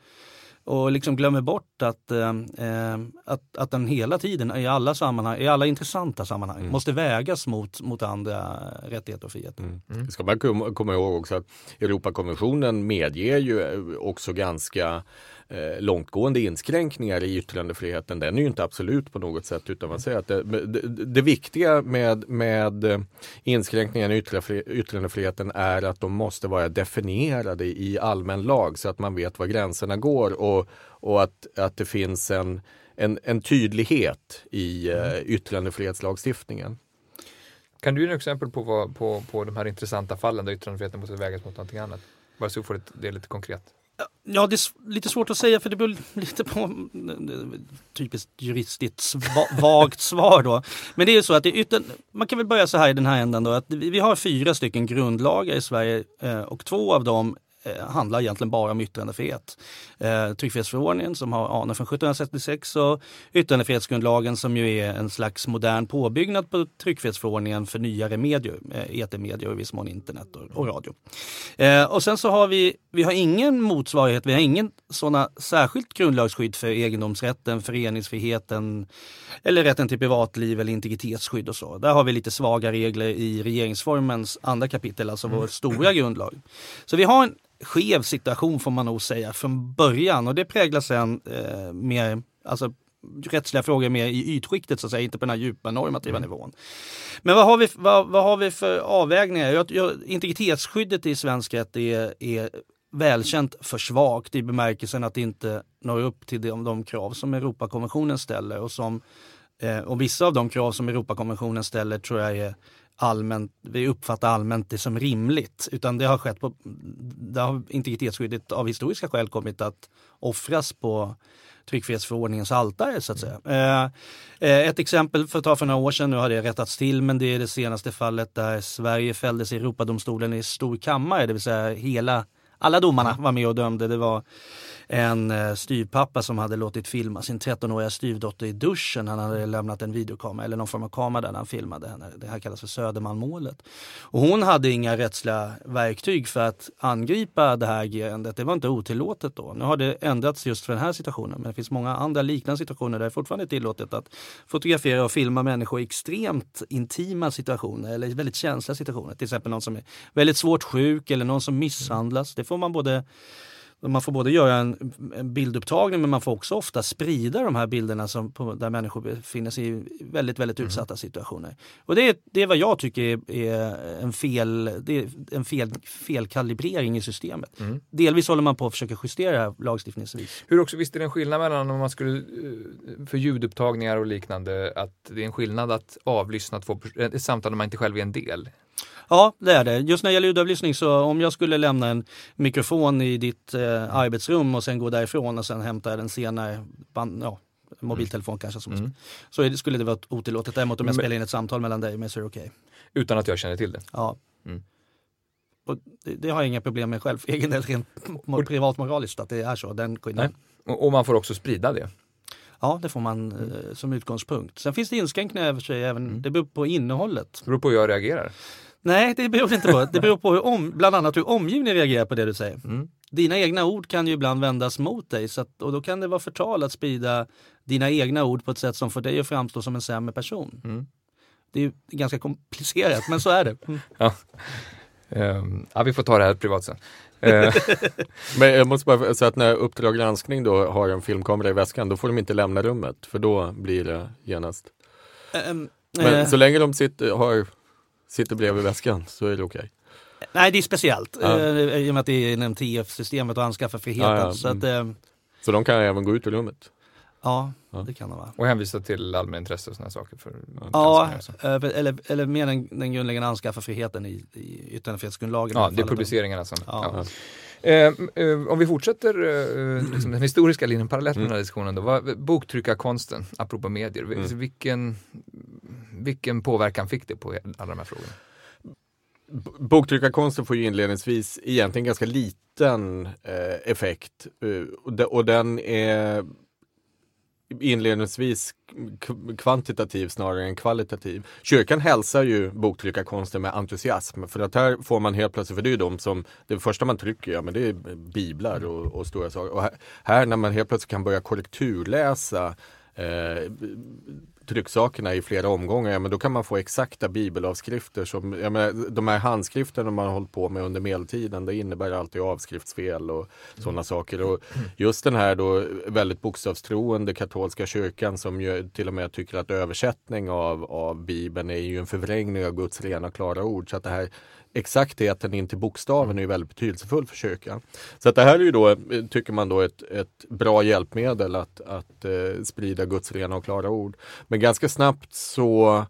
och liksom glömmer bort att, eh, eh, att, att den hela tiden i alla sammanhang, i alla intressanta sammanhang mm. måste vägas mot, mot andra rättigheter och friheter. Mm. Mm. Ska man komma ihåg också att Europakonventionen medger ju också ganska eh, långtgående inskränkningar i yttrandefriheten. Den är ju inte absolut på något sätt utan man säger att det, det, det viktiga med, med inskränkningarna i yttrandefriheten är att de måste vara definierade i allmän lag så att man vet var gränserna går och, och att, att det finns en, en, en tydlighet i eh, mm. yttrandefrihetslagstiftningen. Kan du ge ett exempel på, vad, på, på de här intressanta fallen där yttrandefriheten måste vägas mot någonting annat? Bara så får det lite konkret. Ja, det är lite svårt att säga för det beror lite på mm, typiskt juristiskt vagt svar då. Men det är ju så att det ytter, man kan väl börja så här i den här ändan då att vi har fyra stycken grundlagar i Sverige eh, och två av dem handlar egentligen bara om yttrandefrihet. Eh, tryckfrihetsförordningen som har anor från 1766 och yttrandefrihetsgrundlagen som ju är en slags modern påbyggnad på tryckfrihetsförordningen för nyare medier, eh, etermedier och i viss mån internet och, och radio. Eh, och sen så har vi, vi har ingen motsvarighet, vi har ingen sådana särskilt grundlagsskydd för egendomsrätten, föreningsfriheten eller rätten till privatliv eller integritetsskydd och så. Där har vi lite svaga regler i regeringsformens andra kapitel, alltså vår stora grundlag. Så vi har en skev situation får man nog säga från början och det präglar sen eh, mer, alltså rättsliga frågor mer i ytskiktet så att säga, inte på den här djupa normativa mm. nivån. Men vad har vi, vad, vad har vi för avvägningar? Jag, jag, integritetsskyddet i svensk rätt är, är välkänt för svagt i bemärkelsen att det inte når upp till de, de krav som Europakonventionen ställer och som eh, och vissa av de krav som Europakonventionen ställer tror jag är allmänt, vi uppfattar allmänt det som rimligt. Utan det har skett på, det har integritetsskyddet av historiska skäl kommit att offras på tryckfrihetsförordningens altare så att säga. Eh, eh, ett exempel för att ta för några år sedan, nu har det rättats till, men det är det senaste fallet där Sverige fälldes i Europadomstolen i stor kammare, det vill säga hela alla domarna var med och dömde. Det var en eh, styvpappa som hade låtit filma sin 13-åriga styvdotter i duschen. Han hade lämnat en videokamera eller någon form av kamera där han filmade henne. Det här kallas för Södermalmålet. Och hon hade inga rättsliga verktyg för att angripa det här agerandet. Det var inte otillåtet då. Nu har det ändrats just för den här situationen. Men det finns många andra liknande situationer där det fortfarande är tillåtet att fotografera och filma människor i extremt intima situationer eller väldigt känsliga situationer. Till exempel någon som är väldigt svårt sjuk eller någon som misshandlas. Det får man både man får både göra en, en, bildupptagning men man får också ofta sprida de här bilderna som, på, där människor befinner sig i väldigt, väldigt mm. utsatta situationer. Och det är, det är vad jag tycker är, är en, fel, det är en fel, felkalibrering i systemet. Mm. Delvis håller man på att försöka justera det här lagstiftningsvis. Hur också, visst är det en skillnad mellan om man skulle, eh, för ljudupptagningar och liknande, att det är en skillnad att avlyssna två, ett samtal när man inte själv är en del? Ja, det är det. Just när det gäller ljudavlyssning så om jag skulle lämna en mikrofon i ditt eh, arbetsrum och sen gå därifrån och sen hämta den senare, band, ja, mobiltelefon mm. kanske, som, mm. så det, skulle det vara otillåtet. Däremot om jag spelar in ett samtal mellan dig och mig så är det okej. Okay. Utan att jag känner till det? Ja. Mm. Och det, det, har jag inga problem med själv, egen del rent privat moraliskt att det är så. Den Och, och man får också sprida det? Ja, det får man eh, som utgångspunkt. Sen finns det inskränkningar över sig även, mm. det beror på innehållet. Det beror på hur jag reagerar? Nej, det beror inte på. Det beror på hur om, bland annat hur omgivningen reagerar på det du säger. Mm. Dina egna ord kan ju ibland vändas mot dig så att, och då kan det vara förtal att sprida dina egna ord på ett sätt som får dig att framstå som en sämre person. Mm. Det är ganska komplicerat, men så är det. Mm. Ja. Um, ja, vi får ta det här privat sen. Eh. men jag måste bara säga att när Uppdrag granskning då har en filmkamera i väskan, då får de inte lämna rummet, för då blir det genast. Um, men uh, så länge de sitter, har sitter bredvid väskan så är det okej. Nej, det är speciellt Ja. eh, i och med att det är inom TF-systemet och anskaffarfriheten. Ja, ja, Så att, eh, Så de kan även gå ut ur rummet. Ja, Ja. det kan det vara. Och hänvisa till allmänintresse och sådana saker. För Ja, eh, eller, eller mer den, den grundläggande anskaffarfriheten i, i yttrandefrihetsgrundlagen. ja det är publiceringarna som... Ja. Ja. Eh, eh, om vi fortsätter eh, liksom den historiska linjen parallellt med den här diskussionen då. Vad, boktryckarkonsten, apropå medier. Mm. Vilken, vilken påverkan fick det på alla de här frågorna? B- Boktryckarkonsten får ju inledningsvis egentligen ganska liten eh, effekt eh, och, de, och den är inledningsvis kvantitativ snarare än kvalitativ. Kyrkan hälsar ju boktryckarkonsten med entusiasm för att här får man helt plötsligt, för det är ju de som, det första man trycker, ja men det är biblar och, och stora saker. Och här, här när man helt plötsligt kan börja korrekturläsa eh, trycksakerna i flera omgångar, ja, men då kan man få exakta bibelavskrifter som, ja, men de här handskrifterna man har hållit på med under medeltiden, det innebär alltid avskriftsfel och sådana saker. Och just den här då väldigt bokstavstroende katolska kyrkan som ju till och med tycker att översättning av, av bibeln är ju en förvrängning av Guds rena klara ord. Så att det här exaktheten in till bokstaven är ju väldigt betydelsefull för kyrkan. Så att det här är ju då, eh, tycker man då, ett, ett bra hjälpmedel att, att eh, sprida Guds rena och klara ord. Men ganska snabbt så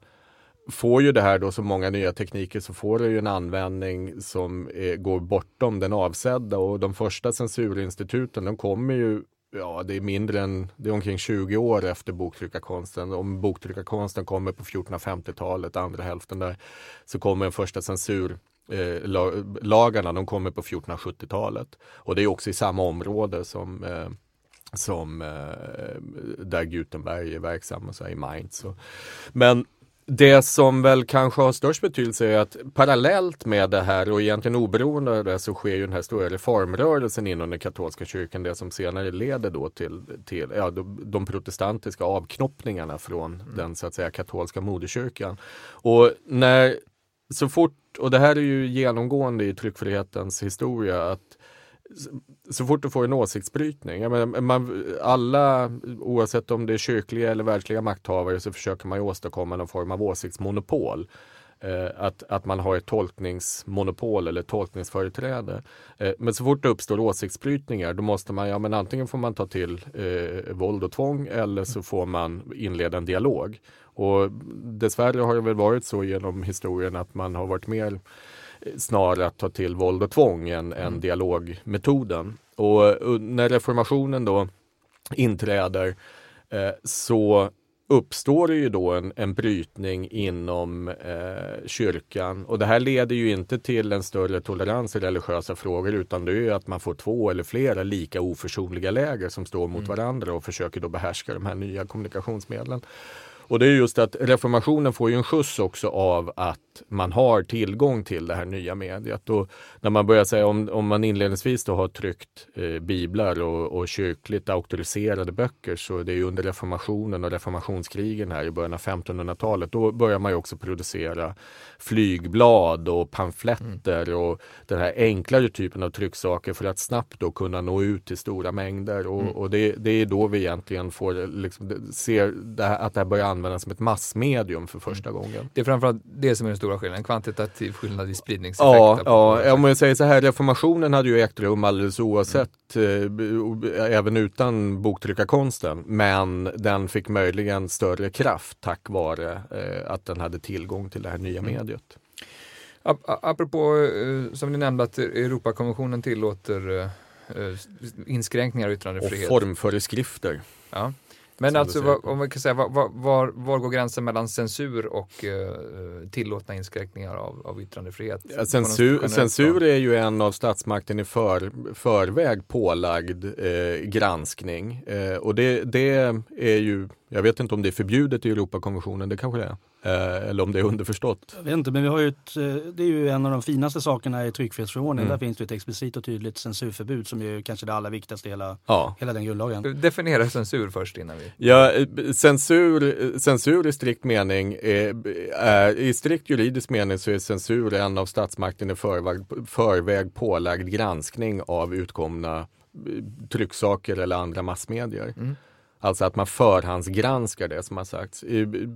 får ju det här då så många nya tekniker så får det ju en användning som är, går bortom den avsedda och de första censurinstituten de kommer ju Ja, det är mindre än, det är omkring 20 år efter boktryckarkonsten. Om boktryckarkonsten kommer på 1450-talet, andra hälften där, så kommer den första censur eh, la- lagarna, de kommer på 1470-talet. Och det är också i samma område som eh, som eh, där Gutenberg är verksam, så här, i Mainz. Och, men det som väl kanske har störst betydelse är att parallellt med det här och egentligen oberoende av det så sker ju den här stora reformrörelsen inom den katolska kyrkan, det som senare leder då till, till ja, de, de protestantiska avknoppningarna från den så att säga katolska moderkyrkan. Och när så fort, och det här är ju genomgående i tryckfrihetens historia, att så fort du får en åsiktsbrytning, jag menar, man, alla oavsett om det är kyrkliga eller världsliga makthavare så försöker man ju åstadkomma någon form av åsiktsmonopol. Eh, att, att man har ett tolkningsmonopol eller tolkningsföreträde. Eh, men så fort det uppstår åsiktsbrytningar då måste man, ja men antingen får man ta till eh, våld och tvång eller så får man inleda en dialog. Och dessvärre har det väl varit så genom historien att man har varit mer snarare att ta till våld och tvång än, än dialogmetoden. Och, och när reformationen då inträder eh, så uppstår det ju då en, en brytning inom eh, kyrkan och det här leder ju inte till en större tolerans i religiösa frågor utan det är ju att man får två eller flera lika oförsonliga läger som står mot varandra och försöker då behärska de här nya kommunikationsmedlen. Och det är just att reformationen får ju en skjuts också av att man har tillgång till det här nya mediet. Och när man börjar säga om, om man inledningsvis då har tryckt eh, biblar och, och kyrkligt auktoriserade böcker så det är ju under reformationen och reformationskrigen här i början av 1500-talet. Då börjar man ju också producera flygblad och pamfletter och den här enklare typen av trycksaker för att snabbt då kunna nå ut till stora mängder. Och, och det, det är då vi egentligen får liksom, ser det här, att det här börjar användas som ett massmedium för första gången. Det är framförallt det som är den stora skillnaden, en kvantitativ skillnad i spridningseffekt. Ja, ja, om jag säger så här, reformationen hade ju ägt rum alldeles oavsett, eh, b- även utan boktryckarkonsten. Men den fick möjligen större kraft tack vare eh, att den hade tillgång till det här nya mediet. Ap- a- Apropå, eh, som ni nämnde, att Europakonventionen tillåter eh, eh, inskränkningar i Och yttrandefrihet. formföreskrifter. Ja. Men alltså, vad, om man kan säga, var, var, var, går gränsen mellan censur och eh, tillåtna inskränkningar av, av yttrandefrihet? Ja, censur, censur är ju en av statsmakten i för, förväg pålagd eh, granskning. Eh, och det, det är ju, jag vet inte om det är förbjudet i Europakonventionen, det kanske det är. Eh, eller om det är underförstått. Jag vet inte, men vi har ju ett, eh, det är ju en av de finaste sakerna i tryckfrihetsförordningen. Mm. Där finns det ett explicit och tydligt censurförbud som är kanske det allra viktigaste i hela, Ja. hela den grundlagen. Definiera censur först innan vi... Ja, eh, censur, censur i strikt mening, är, är, i strikt juridisk mening så är censur en av statsmakten i förväg, förväg pålagd granskning av utkomna trycksaker eller andra massmedier. Mm. Alltså att man förhandsgranskar det som har sagts.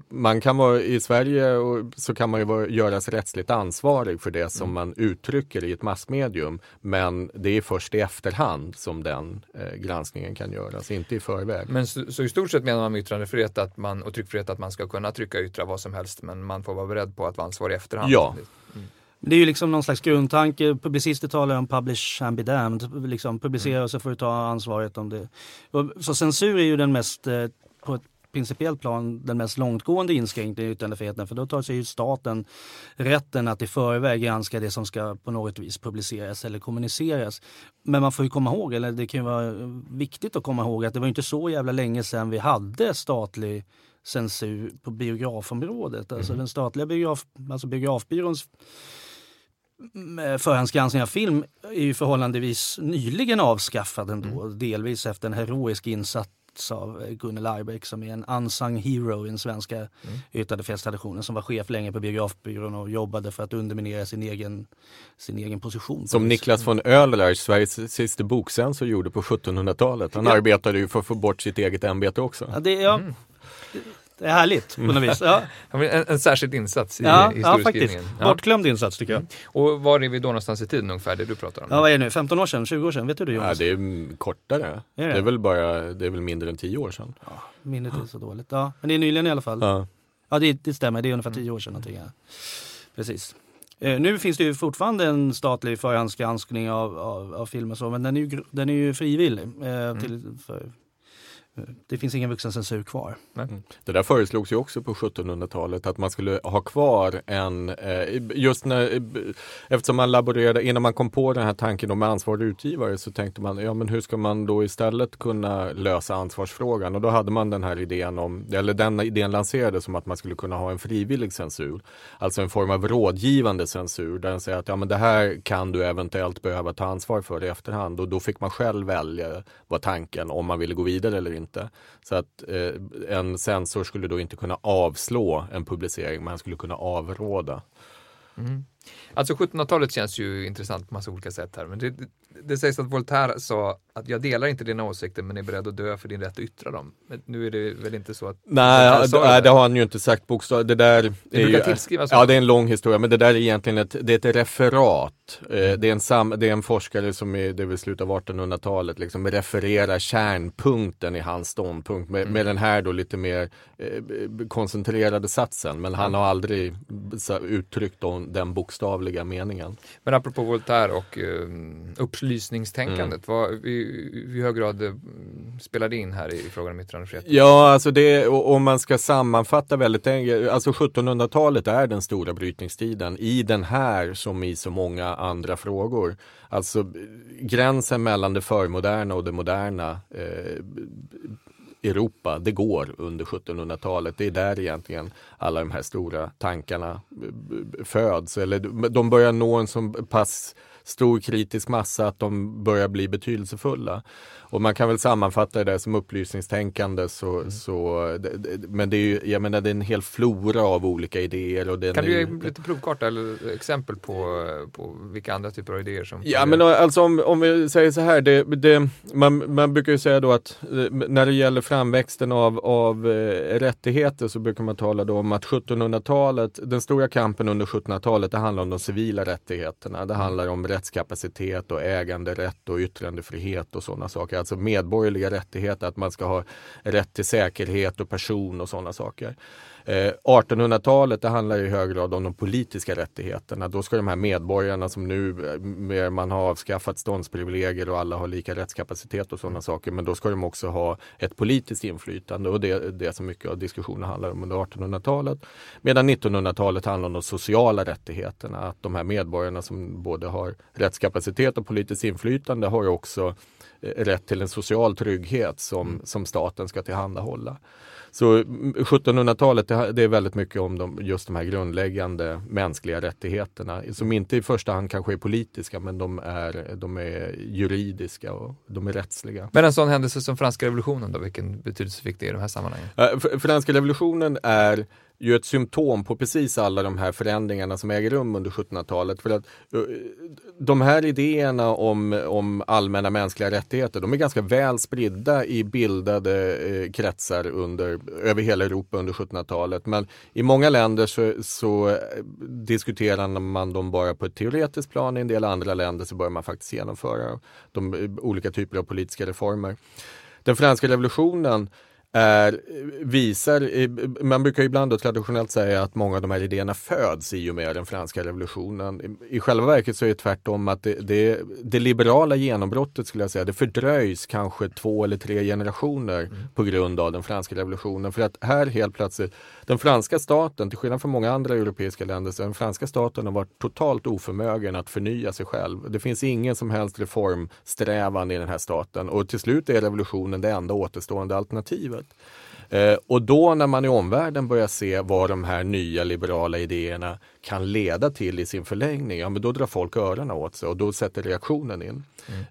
Man kan vara i Sverige så kan man ju vara, göras rättsligt ansvarig för det som mm. man uttrycker i ett massmedium. Men det är först i efterhand som den eh, granskningen kan göras, inte i förväg. Men så, så, i stort sett menar man med yttrandefrihet att man, och tryckfrihet att man ska kunna trycka och yttra vad som helst men man får vara beredd på att vara ansvarig i efterhand? Ja. Mm. Det är ju liksom någon slags grundtanke. Publicister talar om publish and be damned. Liksom publicera mm. och så får du ta ansvaret om det. Så censur är ju den mest, eh, på ett principiellt plan, den mest långtgående inskränkningen i yttrandefriheten. För då tar sig ju staten rätten att i förväg granska det som ska på något vis publiceras eller kommuniceras. Men man får ju komma ihåg, eller det kan ju vara viktigt att komma ihåg att det var inte så jävla länge sedan vi hade statlig censur på biografområdet. Alltså mm. den statliga biograf, alltså biografbyråns förhandsgranskning av film är ju förhållandevis nyligen avskaffad ändå. Mm. Delvis efter en heroisk insats av Gunnel Arbeck som är en unsung hero i den svenska mm. yttrandefrihetstraditionen som var chef länge på biografbyrån och jobbade för att underminera sin egen, sin egen position. Som Niklas von Oehlers, Sveriges sista bokcensor, gjorde på 1700-talet. Han ja. arbetade ju för att få bort sitt eget ämbete också. Ja, det, ja. Mm. Det är härligt på något vis. Ja. En, en särskild insats i ja, ja, faktiskt. Bortglömd insats tycker jag. Och var är vi då någonstans i tiden ungefär, det du pratar om? Ja, vad är det nu? 15 år sedan? 20 år sedan? Vet du det Jonas? Ja, det är kortare. Är det? det? är väl bara, det är väl mindre än 10 år sedan. Ja, minnet är så dåligt. Ja, men det är nyligen i alla fall. Ja, ja det, det stämmer. Det är ungefär 10 år sedan någonting. Ja. Precis. Eh, nu finns det ju fortfarande en statlig förhandsgranskning av, av, av film och så, men den är ju, den är ju frivillig eh, mm. till, för, det finns ingen vuxencensur kvar. Mm. Det där föreslogs ju också på 1700-talet att man skulle ha kvar en, eh, just när, eftersom man laborerade, innan man kom på den här tanken om ansvarig utgivare så tänkte man, ja men hur ska man då istället kunna lösa ansvarsfrågan? Och då hade man den här idén om, eller den idén lanserades som att man skulle kunna ha en frivillig censur. Alltså en form av rådgivande censur där den säger att ja men det här kan du eventuellt behöva ta ansvar för i efterhand och då fick man själv välja vad tanken om man ville gå vidare eller inte inte. Så att eh, en sensor skulle då inte kunna avslå en publicering, men skulle kunna avråda. Mm. Alltså 1700-talet känns ju intressant på massa olika sätt här. Men det, det, sägs att Voltaire sa att jag delar inte dina åsikter men är beredd att dö för din rätt att yttra dem. Men nu är det väl inte så att... Nej, det, det, har han ju inte sagt bokstavligt. Det där det är ju, tillskrivas Ja, det är en lång historia, men det där är egentligen ett, det är ett referat. Eh, det, är en sam, det är en forskare som är, det är slutet av 1800-talet, liksom refererar kärnpunkten i hans ståndpunkt med, mm. med den här då lite mer eh, koncentrerade satsen. Men han har aldrig uttryckt den bokstavliga meningen. Men apropå Voltaire och uh, upplysningstänkandet, mm. vad, i, i hög grad uh, spelade in här i frågan om yttrandefrihet? Ja, alltså det, om man ska sammanfatta väldigt enkelt, alltså 1700-talet är den stora brytningstiden i den här som i så många andra frågor. Alltså gränsen mellan det förmoderna och det moderna eh, Europa, det går under 1700-talet. Det är där egentligen alla de här stora tankarna eh, eh, föds. Eller de börjar nå en så pass stor kritisk massa att de börjar bli betydelsefulla. Och man kan väl sammanfatta det som upplysningstänkande så, mm. så men det är ju, jag menar det är en hel flora av olika idéer. Och kan du ge lite provkarta eller exempel på, på vilka andra typer av idéer som Ja men alltså om, om vi säger så här, det, det, man, man brukar ju säga då att eh, när det gäller framväxten av, av eh, rättigheter så brukar man tala då om att 1700-talet, den stora kampen under 1700-talet, det handlar om de civila rättigheterna. Det handlar om rättskapacitet och äganderätt och yttrandefrihet och sådana saker alltså medborgerliga rättigheter, att man ska ha rätt till säkerhet och person och sådana saker. Eh, 1800-talet det handlar i hög grad om de politiska rättigheterna. Då ska de här medborgarna som nu, eh, man har avskaffat ståndsprivilegier och alla har lika rättskapacitet och sådana saker, men då ska de också ha ett politiskt inflytande och det är det som mycket av diskussionen handlar om under 1800-talet. Medan 1900-talet handlar om de sociala rättigheterna, att de här medborgarna som både har rättskapacitet och politiskt inflytande har också rätt till en social trygghet som, mm. som staten ska tillhandahålla. Så 1700-talet mm, det är väldigt mycket om de, just de här grundläggande mänskliga rättigheterna som inte i första hand kanske är politiska men de är, de är juridiska och de är rättsliga. Men en sån händelse som franska revolutionen då, vilken betydelse fick det i de här sammanhangen? Franska revolutionen är ju ett symptom på precis alla de här förändringarna som äger rum under 1700-talet. För att eh, de här idéerna om, om allmänna mänskliga rättigheter, de är ganska väl spridda i bildade eh, kretsar under, över hela Europa under 1700-talet. Men i många länder så, så eh, diskuterar man dem bara på ett teoretiskt plan, i en del andra länder så börjar man faktiskt genomföra de eh, olika typer av politiska reformer. Den franska revolutionen är, visar, man brukar ibland då traditionellt säga att många av de här idéerna föds i och med den franska revolutionen. I själva verket så är det tvärtom att det, det, det liberala genombrottet skulle jag säga, det fördröjs kanske två eller tre generationer mm. på grund av den franska revolutionen. För att här helt plötsligt, den franska staten, till skillnad från många andra europeiska länder, så den franska staten har varit totalt oförmögen att förnya sig själv. Det finns ingen som helst reformsträvan i den här staten och till slut är revolutionen det enda återstående alternativet samhället. Eh, och då när man i omvärlden börjar se vad de här nya liberala idéerna kan leda till i sin förlängning, ja men då drar folk öronen åt sig och då sätter reaktionen in.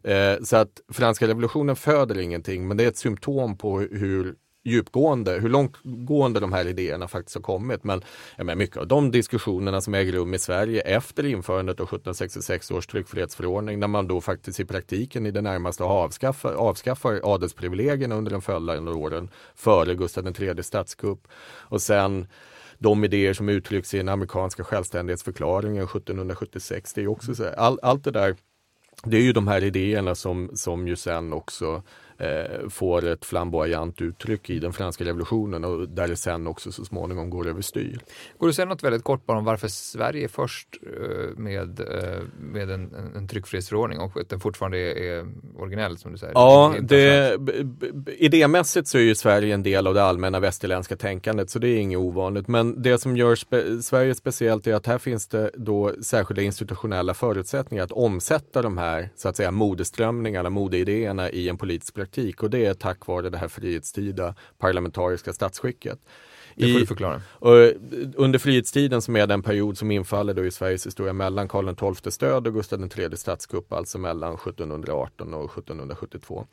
Mm. Eh, så att franska revolutionen föder ingenting men det är ett symptom på hur djupgående, hur långtgående de här idéerna faktiskt har kommit. Men jag menar, mycket av de diskussionerna som äger rum i Sverige efter införandet av 1766 års tryckfrihetsförordning, när man då faktiskt i praktiken i det närmaste avskaffar, avskaffar adelsprivilegierna under de följande åren före Gustav III statskupp. Och sen de idéer som uttrycks i den amerikanska självständighetsförklaringen 1776. Det är också så, all, allt det där, det är ju de här idéerna som, som ju sen också eh, får ett flamboyant uttryck i den franska revolutionen och där det sen också så småningom går överstyr. Går du säga något väldigt kort bara om varför Sverige är först eh, med, eh, med en, en tryckfrihetsförordning och att den fortfarande är, är originell som du säger? Ja, det, idémässigt så är ju Sverige en del av det allmänna västerländska tänkandet så det är inget ovanligt. Men det som gör spe, Sverige speciellt är att här finns det då särskilda institutionella förutsättningar att omsätta de här så att säga modeströmningarna, modeidéerna i en politisk praktik och det är tack vare det här frihetstida parlamentariska statsskicket. Det får du förklara. I, under frihetstiden som är den period som infaller då i Sveriges historia mellan Karl XIIs död och Gustav III statskupp, alltså mellan 1718 och 1772.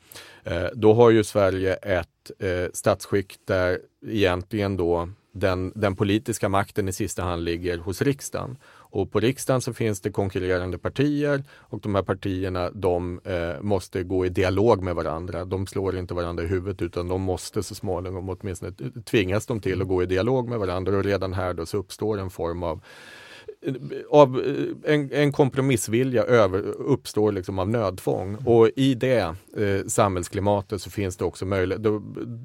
Eh, då har ju Sverige ett eh, statsskick där egentligen då den, den politiska makten i sista hand ligger hos riksdagen. Och på riksdagen så finns det konkurrerande partier och de här partierna de eh, måste gå i dialog med varandra. De slår inte varandra i huvudet utan de måste så småningom åtminstone tvingas de till att gå i dialog med varandra och redan här då så uppstår en form av av en, en kompromissvilja över, uppstår liksom av nödtvång mm. och i det eh, samhällsklimatet så finns det också möjlighet, då,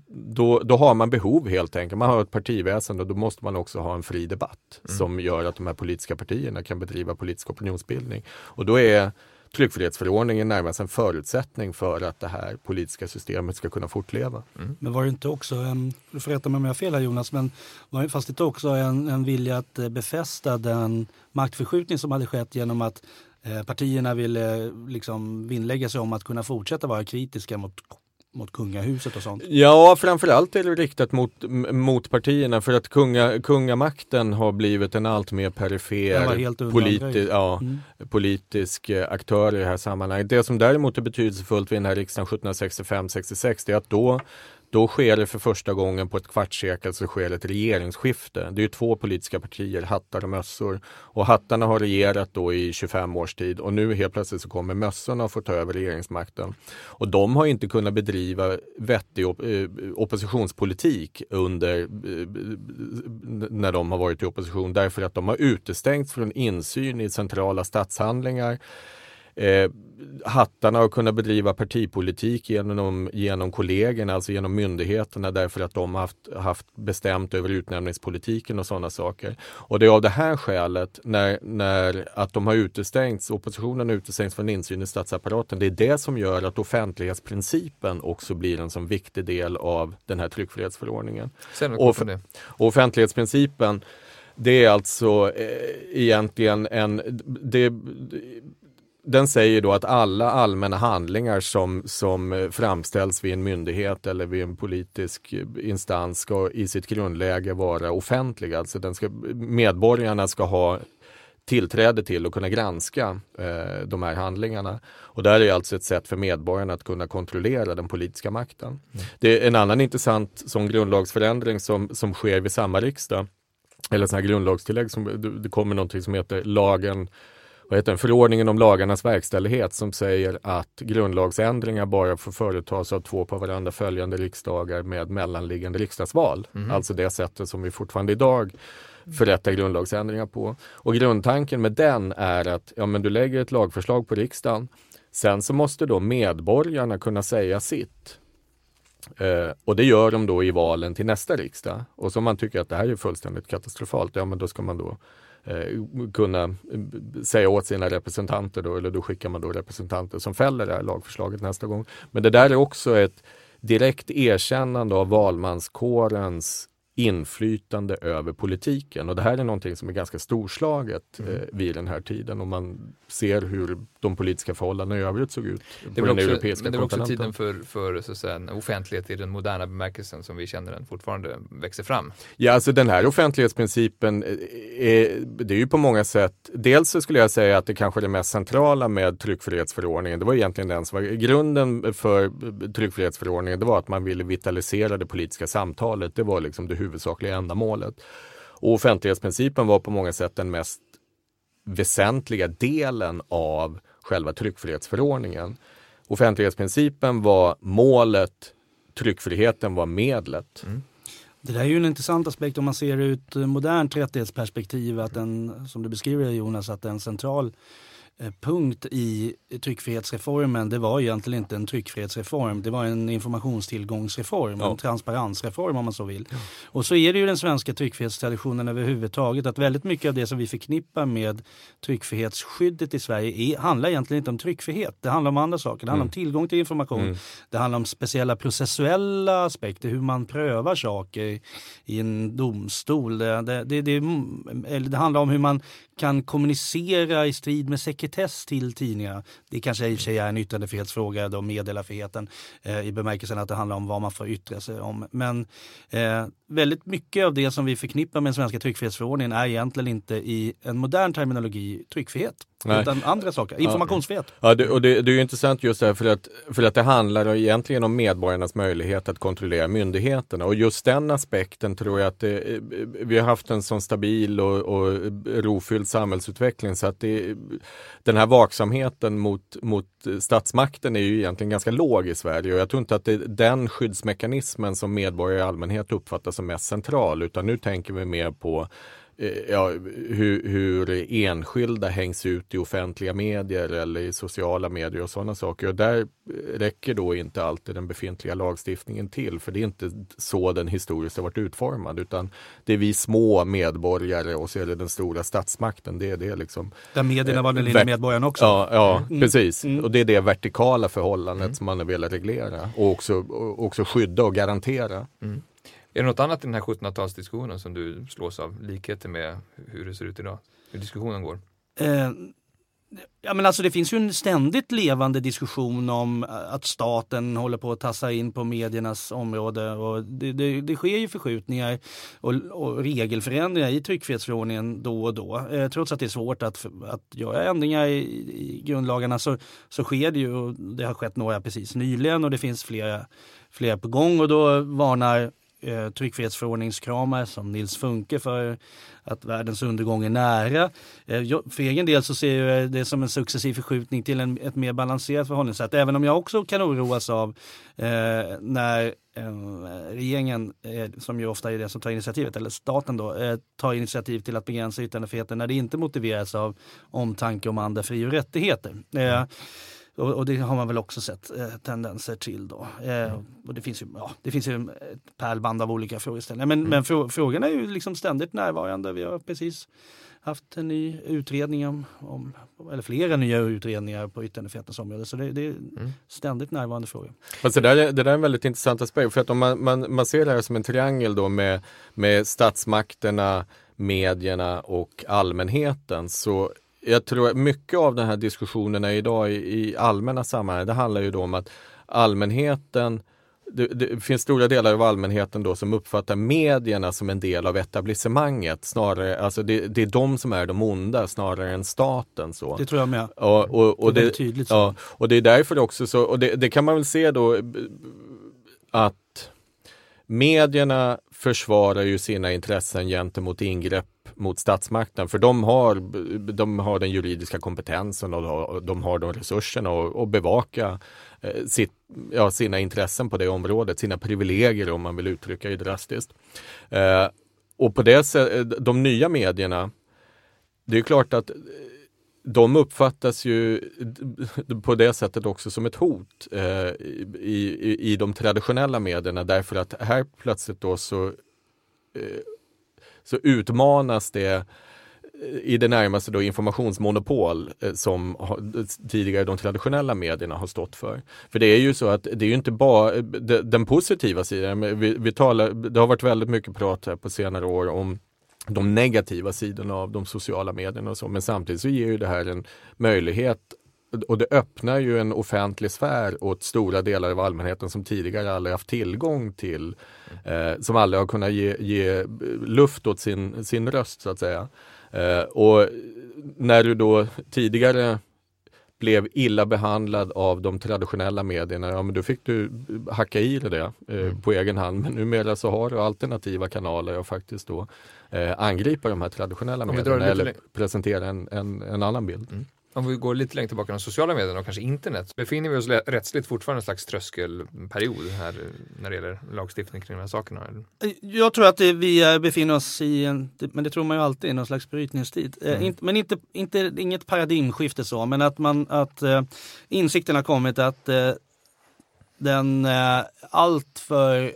då, då, har man behov helt enkelt. Man har ett partiväsen och då måste man också ha en fri debatt mm. som gör att de här politiska partierna kan bedriva politisk opinionsbildning. Och då är tryckfrihetsförordningen närmast en förutsättning för att det här politiska systemet ska kunna fortleva. Mm. Men var det inte också en, du får rätta mig om jag har fel här Jonas, men var det fast inte också en, en vilja att eh, befästa den maktförskjutning som hade skett genom att eh, partierna ville liksom vinnlägga sig om att kunna fortsätta vara kritiska mot mot kungahuset och sånt? Ja, framförallt är det riktat mot, mot partierna för att kunga, kungamakten har blivit en allt mer perifer politi ja, mm. politisk eh, aktör i det här sammanhanget. Det som däremot är betydelsefullt vid den här riksdagen 1765-66 är att då då sker det för första gången på ett kvartssekel så sker ett regeringsskifte. Det är två politiska partier, hattar och mössor. Och hattarna har regerat då i 25 års tid och nu helt plötsligt så kommer mössorna att få ta över regeringsmakten. Och de har inte kunnat bedriva vettig op eh, oppositionspolitik under eh, när de har varit i opposition därför att de har utestängts från insyn i centrala statshandlingar. Eh, hattarna har kunnat bedriva partipolitik genom, genom kollegorna, alltså genom myndigheterna därför att de har haft, haft bestämt över utnämningspolitiken och sådana saker. Och det är av det här skälet, när, när att de har utestängts, oppositionen har utestängts från insyn i statsapparaten, det är det som gör att offentlighetsprincipen också blir en så viktig del av den här tryckfrihetsförordningen. Och, och offentlighetsprincipen det är alltså eh, egentligen en, det, den säger då att alla allmänna handlingar som, som framställs vid en myndighet eller vid en politisk instans ska i sitt grundläge vara offentliga. Alltså den ska, medborgarna ska ha tillträde till och kunna granska eh, de här handlingarna. Och där är alltså ett sätt för medborgarna att kunna kontrollera den politiska makten. Mm. Det är en annan intressant sån grundlagsförändring som, som sker vid samma riksdag eller sådana här grundlagstillägg, som, det kommer någonting som heter lagen vad heter den, förordningen om lagarnas verkställighet som säger att grundlagsändringar bara får företas av två på varandra följande riksdagar med mellanliggande riksdagsval. Mm. Alltså det sättet som vi fortfarande idag förrättar grundlagsändringar på. Och grundtanken med den är att ja, men du lägger ett lagförslag på riksdagen. Sen så måste då medborgarna kunna säga sitt. Eh, och det gör de då i valen till nästa riksdag. Och som man tycker att det här är fullständigt katastrofalt, ja men då ska man då Eh, kunna eh, säga åt sina representanter då, eller då skickar man då representanter som fäller det här lagförslaget nästa gång. Men det där är också ett direkt erkännande av valmanskårens inflytande över politiken. Och det här är någonting som är ganska storslaget mm. eh, vid den här tiden och man ser hur de politiska förhållandena i övrigt såg ut det på den också, europeiska men Det var också tiden för, för så att säga, en offentlighet i den moderna bemärkelsen som vi känner den fortfarande växer fram. Ja, alltså den här offentlighetsprincipen, eh, är, det är ju på många sätt, dels så skulle jag säga att det kanske är det mest centrala med tryckfrihetsförordningen, det var egentligen den som var grunden för tryckfrihetsförordningen, det var att man ville vitalisera det politiska samtalet, det var liksom det huvudsakliga ändamålet. Och offentlighetsprincipen var på många sätt den mest väsentliga delen av själva tryckfrihetsförordningen. Offentlighetsprincipen var målet, tryckfriheten var medlet. Mm. Det där är ju en intressant aspekt om man ser det ur ett modernt rättighetsperspektiv, att en, som du beskriver Jonas, att en central punkt i tryckfrihetsreformen, det var egentligen inte en tryckfrihetsreform. Det var en informationstillgångsreform, ja. en transparensreform om man så vill. Ja. Och så är det ju den svenska tryckfrihetstraditionen överhuvudtaget, att väldigt mycket av det som vi förknippar med tryckfrihetsskyddet i Sverige är, handlar egentligen inte om tryckfrihet. Det handlar om andra saker. Det handlar mm. om tillgång till information. Mm. Det handlar om speciella processuella aspekter, hur man prövar saker i en domstol. Det, det, det, det, det handlar om hur man kan kommunicera i strid med sekretess till tidningar. Det kanske i och för sig är en yttrandefrihetsfråga, då meddelarfriheten, eh, i bemärkelsen att det handlar om vad man får yttra sig om. Men eh, väldigt mycket av det som vi förknippar med den svenska tryckfrihetsförordningen är egentligen inte i en modern terminologi tryckfrihet. Nej. Utan andra saker, informationsfrihet. Ja, det, och det, det är intressant just det här för att, för att det handlar egentligen om medborgarnas möjlighet att kontrollera myndigheterna och just den aspekten tror jag att det, vi har haft en sån stabil och, och rofylld samhällsutveckling så att det, den här vaksamheten mot, mot statsmakten är ju egentligen ganska låg i Sverige och jag tror inte att det är den skyddsmekanismen som medborgare i allmänhet uppfattar som mest central utan nu tänker vi mer på Eh, ja, hur, hur, enskilda hängs ut i offentliga medier eller i sociala medier och sådana saker. Och där räcker då inte alltid den befintliga lagstiftningen till, för det är inte så den historiskt har varit utformad, utan det är vi små medborgare och så är det den stora statsmakten. Det är det liksom. Där medierna var den lilla medborgaren också. Ja, ja mm. precis. Mm. Och det är det vertikala förhållandet mm. som man har velat reglera och också, och också skydda och garantera. Är det något annat i den här 1700-talsdiskussionen som du slås av likheter med hur det ser ut idag? Hur diskussionen går? Eh, ja, men alltså det finns ju en ständigt levande diskussion om eh, att staten håller på att tassa in på mediernas område. Och det, det, det sker ju förskjutningar och, och, regelförändringar i tryckfrihetsförordningen då och då. Eh, trots att det är svårt att, att göra ändringar i, i grundlagarna så, så sker det ju. Och det har skett några precis nyligen och det finns flera, flera på gång. Och då varnar eh, tryckfrihetsförordningskramare som Nils Funke för att världens undergång är nära. Eh, för egen del så ser jag det som en successiv förskjutning till en, ett mer balanserat förhållningssätt. Även om jag också kan oroas av eh, när eh, regeringen, som ju ofta är det som tar initiativet, eller staten då, tar initiativ till att begränsa yttrandefriheten när det inte motiveras av omtanke om andra fri och rättigheter. Mm. Och, och, det har man väl också sett eh, tendenser till då. Eh, och det finns ju, ja, det finns ju ett pärlband av olika frågeställningar. Men, mm. men frå, frågorna är ju liksom ständigt närvarande. Vi har precis haft en ny utredning om, om eller flera nya utredningar på yttrandefrihetens område. Så det, det är mm. ständigt närvarande frågor. Alltså det, där, det där är en väldigt intressant aspekt. För att om man, man, man ser det här som en triangel då med, med statsmakterna, medierna och allmänheten så jag tror att mycket av den här diskussionerna idag i, i allmänna sammanhang, det handlar ju då om att allmänheten det, det, finns stora delar av allmänheten då som uppfattar medierna som en del av etablissemanget. Snarare, alltså det, det är de som är de onda snarare än staten. Så. Det tror jag med. Och, och, och det, är tydligt. Så. Ja, och det är därför också så, och det, det kan man väl se då att medierna försvarar ju sina intressen gentemot ingrepp mot statsmakten för de har, de har den juridiska kompetensen och de har de resurserna att bevaka eh, sitt, ja, sina intressen på det området, sina privilegier om man vill uttrycka det drastiskt. Eh, och på det sättet, de nya medierna, det är klart att de uppfattas ju på det sättet också som ett hot eh, i, i, i de traditionella medierna därför att här plötsligt då så, eh, så utmanas det eh, i det närmaste då informationsmonopol eh, som tidigare de traditionella medierna har stått för. För det är ju så att det är ju inte bara den positiva sidan. Vi, vi talar, det har varit väldigt mycket prat här på senare år om de negativa sidorna av de sociala medierna och så. Men samtidigt så ger ju det här en möjlighet och det öppnar ju en offentlig sfär åt stora delar av allmänheten som tidigare aldrig haft tillgång till, eh, som aldrig har kunnat ge, ge, luft åt sin, sin röst så att säga. Eh, och när du då tidigare blev illa behandlad av de traditionella medierna, ja men då fick du hacka i det eh, mm. på egen hand. Men numera så har du alternativa kanaler och faktiskt då eh, angripa de här traditionella medierna eller presentera en, en, en annan bild. Mm om vi går lite längre tillbaka, de sociala medierna och kanske internet, befinner vi oss rättsligt fortfarande en slags tröskelperiod här när det gäller lagstiftning kring de här sakerna? Jag tror att vi befinner oss i en, men det tror man ju alltid, i någon slags brytningstid. Eh, mm. men inte, inte, inget paradigmskifte så, men att, man, att insikten har kommit att den alltför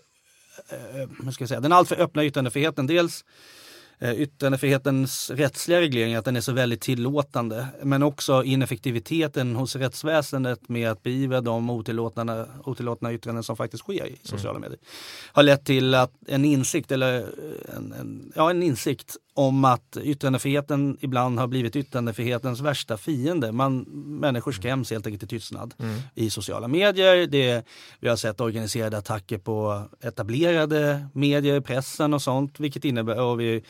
uh, ska jag säga, den alltför öppna yttrandefriheten, dels Eh, yttrandefrihetens rättsliga reglering, att den är så väldigt tillåtande. Men också ineffektiviteten hos rättsväsendet med att beivra de otillåtna, otillåtna yttranden som faktiskt sker i sociala mm. medier. Har lett till att en insikt, eller en, en, ja, en insikt om att yttrandefriheten ibland har blivit yttrandefrihetens värsta fiende. Man, människor skräms helt enkelt till tystnad mm. i sociala medier. Det, vi har sett organiserade attacker på etablerade medier, pressen och sånt. Vilket innebär, och vi,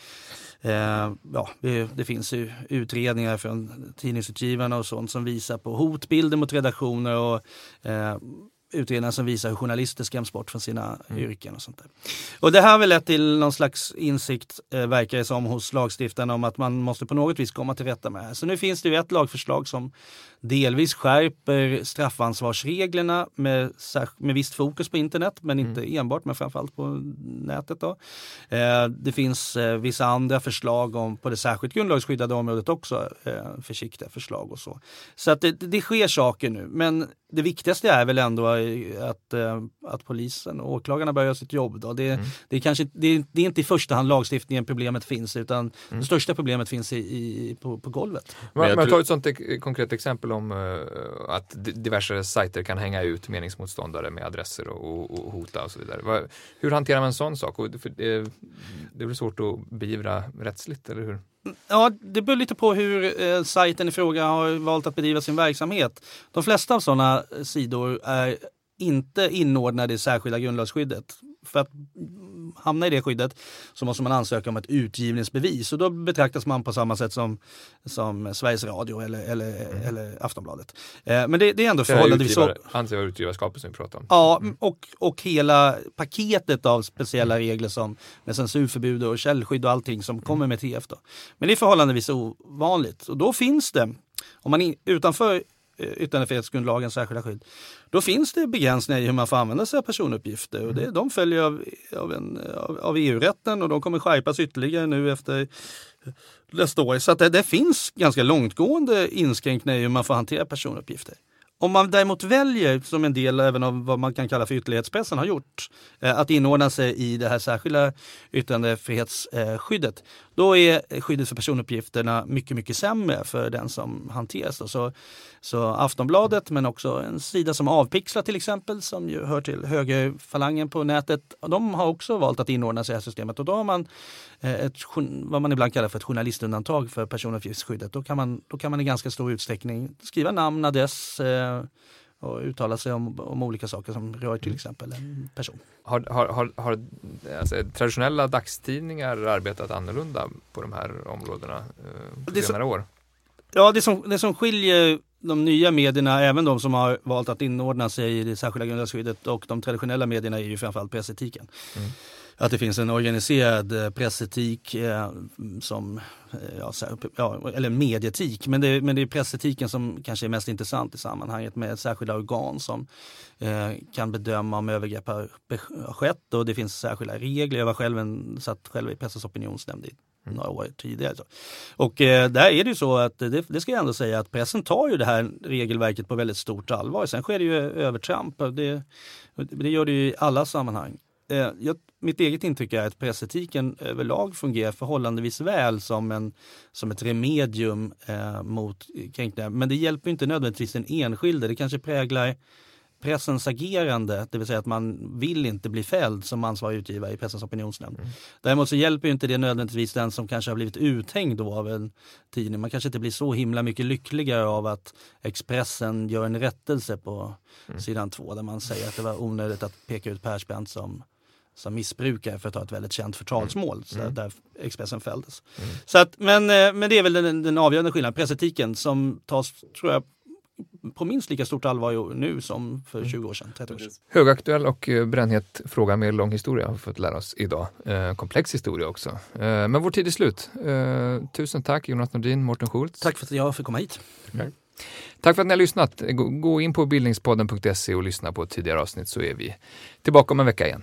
eh, ja, det, det finns ju utredningar från tidningsutgivarna och sånt som visar på hotbilder mot redaktioner och eh, utredningar som visar hur journalister skräms bort från sina mm. yrken och sånt där. Och det här har väl lett till någon slags insikt, eh, verkar det som, hos lagstiftarna om att man måste på något vis komma till rätta med det här. Så nu finns det ju ett lagförslag som delvis skärper straffansvarsreglerna med, med visst fokus på internet, men inte mm. enbart, men framförallt på nätet. Då. Eh, det finns eh, vissa andra förslag om, på det särskilt grundlagsskyddade området också, eh, försiktiga förslag och så. Så att det, det sker saker nu, men det viktigaste är väl ändå att, eh, att polisen och åklagarna börjar göra sitt jobb. Då. Det, mm. det, är kanske, det, är, det är inte i första hand lagstiftningen problemet finns utan mm. det största problemet finns i, i på, på golvet. Men, men ta ett sånt konkret exempel de, eh, att diverse sajter kan hänga ut meningsmotståndare med adresser och, och, och hota och så vidare. Hur hanterar man en sån sak? Och eh, det, det, blir svårt att beivra rättsligt, eller hur? Ja, det beror lite på hur eh, sajten i fråga har valt att bedriva sin verksamhet. De flesta av sådana eh, sidor är inte inordnade i särskilda grundlagsskyddet. För att hamna i det skyddet så måste man ansöka om ett utgivningsbevis och då betraktas man på samma sätt som, som Sveriges Radio eller, eller, mm. eller Aftonbladet. Eh, men det, det, är ändå förhållandevis så. Anser utgivarskapet som vi pratar om. Ja, mm. och, och hela paketet av speciella regler som med censurförbud och källskydd och allting som kommer med TF. Då. Men det är förhållandevis ovanligt och då finns det, om man in, utanför yttrandefrihetsgrundlagens särskilda skydd. Då finns det begränsningar i hur man får använda sig av personuppgifter och det, mm. de följer av, av, av, av EU-rätten och de kommer skärpas ytterligare nu efter nästa år. Så att det, det finns ganska långtgående inskränkningar i hur man får hantera personuppgifter. Om man däremot väljer, som en del även av vad man kan kalla för ytterlighetspressen har gjort, eh, att inordna sig i det här särskilda yttrandefrihetsskyddet, då är skyddet för personuppgifterna mycket, mycket sämre för den som hanteras. Så, så Aftonbladet, men också en sida som Avpixla till exempel, som ju hör till högerfalangen på nätet, de har också valt att inordna sig i det här systemet och då har man eh, ett, vad man ibland kallar för ett journalistundantag för personuppgiftsskyddet. Då kan man, då kan man i ganska stor utsträckning skriva namn, adress, eh, och uttala sig om, om olika saker som rör till mm. exempel en person. Har, har, har, har alltså, traditionella dagstidningar arbetat annorlunda på de här områdena eh, på senare år? Ja, det som, det som skiljer de nya medierna, även de som har valt att inordna sig i det särskilda grundlagsskyddet och de traditionella medierna är ju framförallt pressetiken. Mm. Att det finns en organiserad eh, pressetik eh, som, eh, ja, ja, eller medietik, men det, men det är pressetiken som kanske är mest intressant i sammanhanget med särskilda organ som eh, kan bedöma om övergrepp har skett och det finns särskilda regler. Jag var själv en, satt själv i Pressens opinionsnämnd i några år tidigare. Och eh, där är det ju så att det, det, ska jag ändå säga att pressen tar ju det här regelverket på väldigt stort allvar. Sen sker det ju övertramp. Det, det gör det ju i alla sammanhang. Eh, jag, mitt eget intryck är att pressetiken överlag fungerar förhållandevis väl som, en, som ett remedium eh, mot kränkningar. Men det hjälper inte nödvändigtvis den enskilde. Det kanske präglar pressens agerande, det vill säga att man vill inte bli fälld som ansvarig utgivare i Pressens opinionsnämnd. Mm. Däremot så hjälper inte det nödvändigtvis den som kanske har blivit uthängd av en tidning. Man kanske inte blir så himla mycket lyckligare av att Expressen gör en rättelse på mm. sidan två där man säger att det var onödigt att peka ut Persbrandt som som missbrukare för att ta ett väldigt känt förtalsmål mm. där Expressen fälldes. Mm. Så att, men, eh, men det är väl den, den avgörande skillnaden, pressetiken som tas, tror jag, på minst lika stort allvar nu som för 20 mm. år sedan, 30 år sedan. Högaktuell och eh, brännhet fråga med lång historia har vi fått lära oss idag. Eh, komplex historia också. Eh, men vår tid är slut. Eh, tusen tack Jonas Nordin, Mårten Schultz. Tack för att jag fick komma hit. Mm. Tack för att ni har lyssnat. Gå in på bildningspodden.se och lyssna på tidigare avsnitt så är vi tillbaka om en vecka igen.